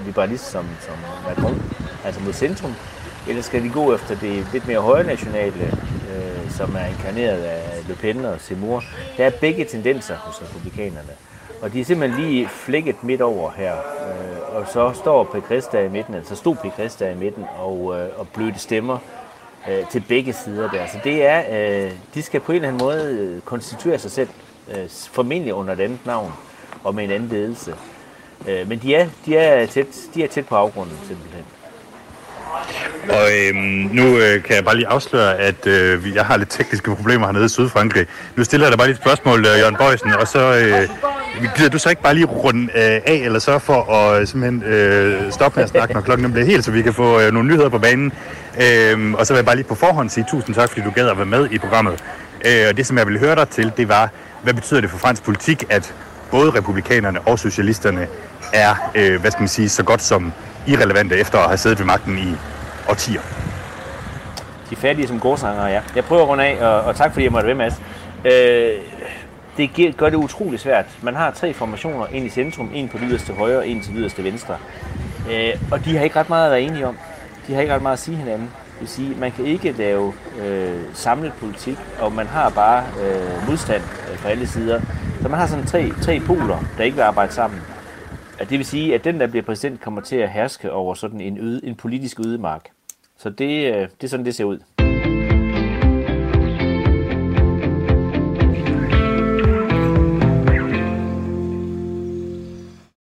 liberalist som, som Macron, altså mod centrum? Eller skal de gå efter det lidt mere højnationale, øh, som er inkarneret af Le Pen og Seymour? Der er begge tendenser hos republikanerne. Og de er simpelthen lige flækket midt over her. Øh, og så står Pécresse Christa i midten, altså stod Pécresse Christa i midten og, øh, og blødte stemmer øh, til begge sider der. Så det er, øh, de skal på en eller anden måde øh, konstituere sig selv, øh, formentlig under et andet navn og med en anden ledelse. Øh, men de er, de, er tæt, de er tæt på afgrunden simpelthen. Og øhm, nu øh, kan jeg bare lige afsløre, at øh, vi- jeg har lidt tekniske problemer hernede i Sydfrankrig. Nu stiller jeg dig bare lige et spørgsmål, øh, Jørgen Bøjsen, og så øh, gider du så ikke bare lige runde øh, af, eller så for at øh, simpelthen øh, stoppe med at snakke, når klokken bliver helt, så vi kan få øh, nogle nyheder på banen. Øh, og så vil jeg bare lige på forhånd sige tusind tak, fordi du gad at være med i programmet. Øh, og det, som jeg ville høre dig til, det var, hvad betyder det for fransk politik, at både republikanerne og socialisterne er, øh, hvad skal man sige, så godt som irrelevante efter at have siddet ved magten i årtier. De er fattige som gårdsanger, ja. Jeg prøver at runde af, og, og tak fordi jeg måtte være med, Mads. Øh, det giver- gør det utrolig svært. Man har tre formationer, en i centrum, en på yderste højre og en til yderste venstre. Øh, og de har ikke ret meget at være enige om. De har ikke ret meget at sige hinanden. Det vil sige, man kan ikke lave øh, samlet politik, og man har bare øh, modstand øh, fra alle sider. Så man har sådan tre, tre poler, der ikke vil arbejde sammen. Ja, det vil sige, at den, der bliver præsident, kommer til at herske over sådan en, øde, en politisk ødemark. Så det, øh, det er sådan, det ser ud.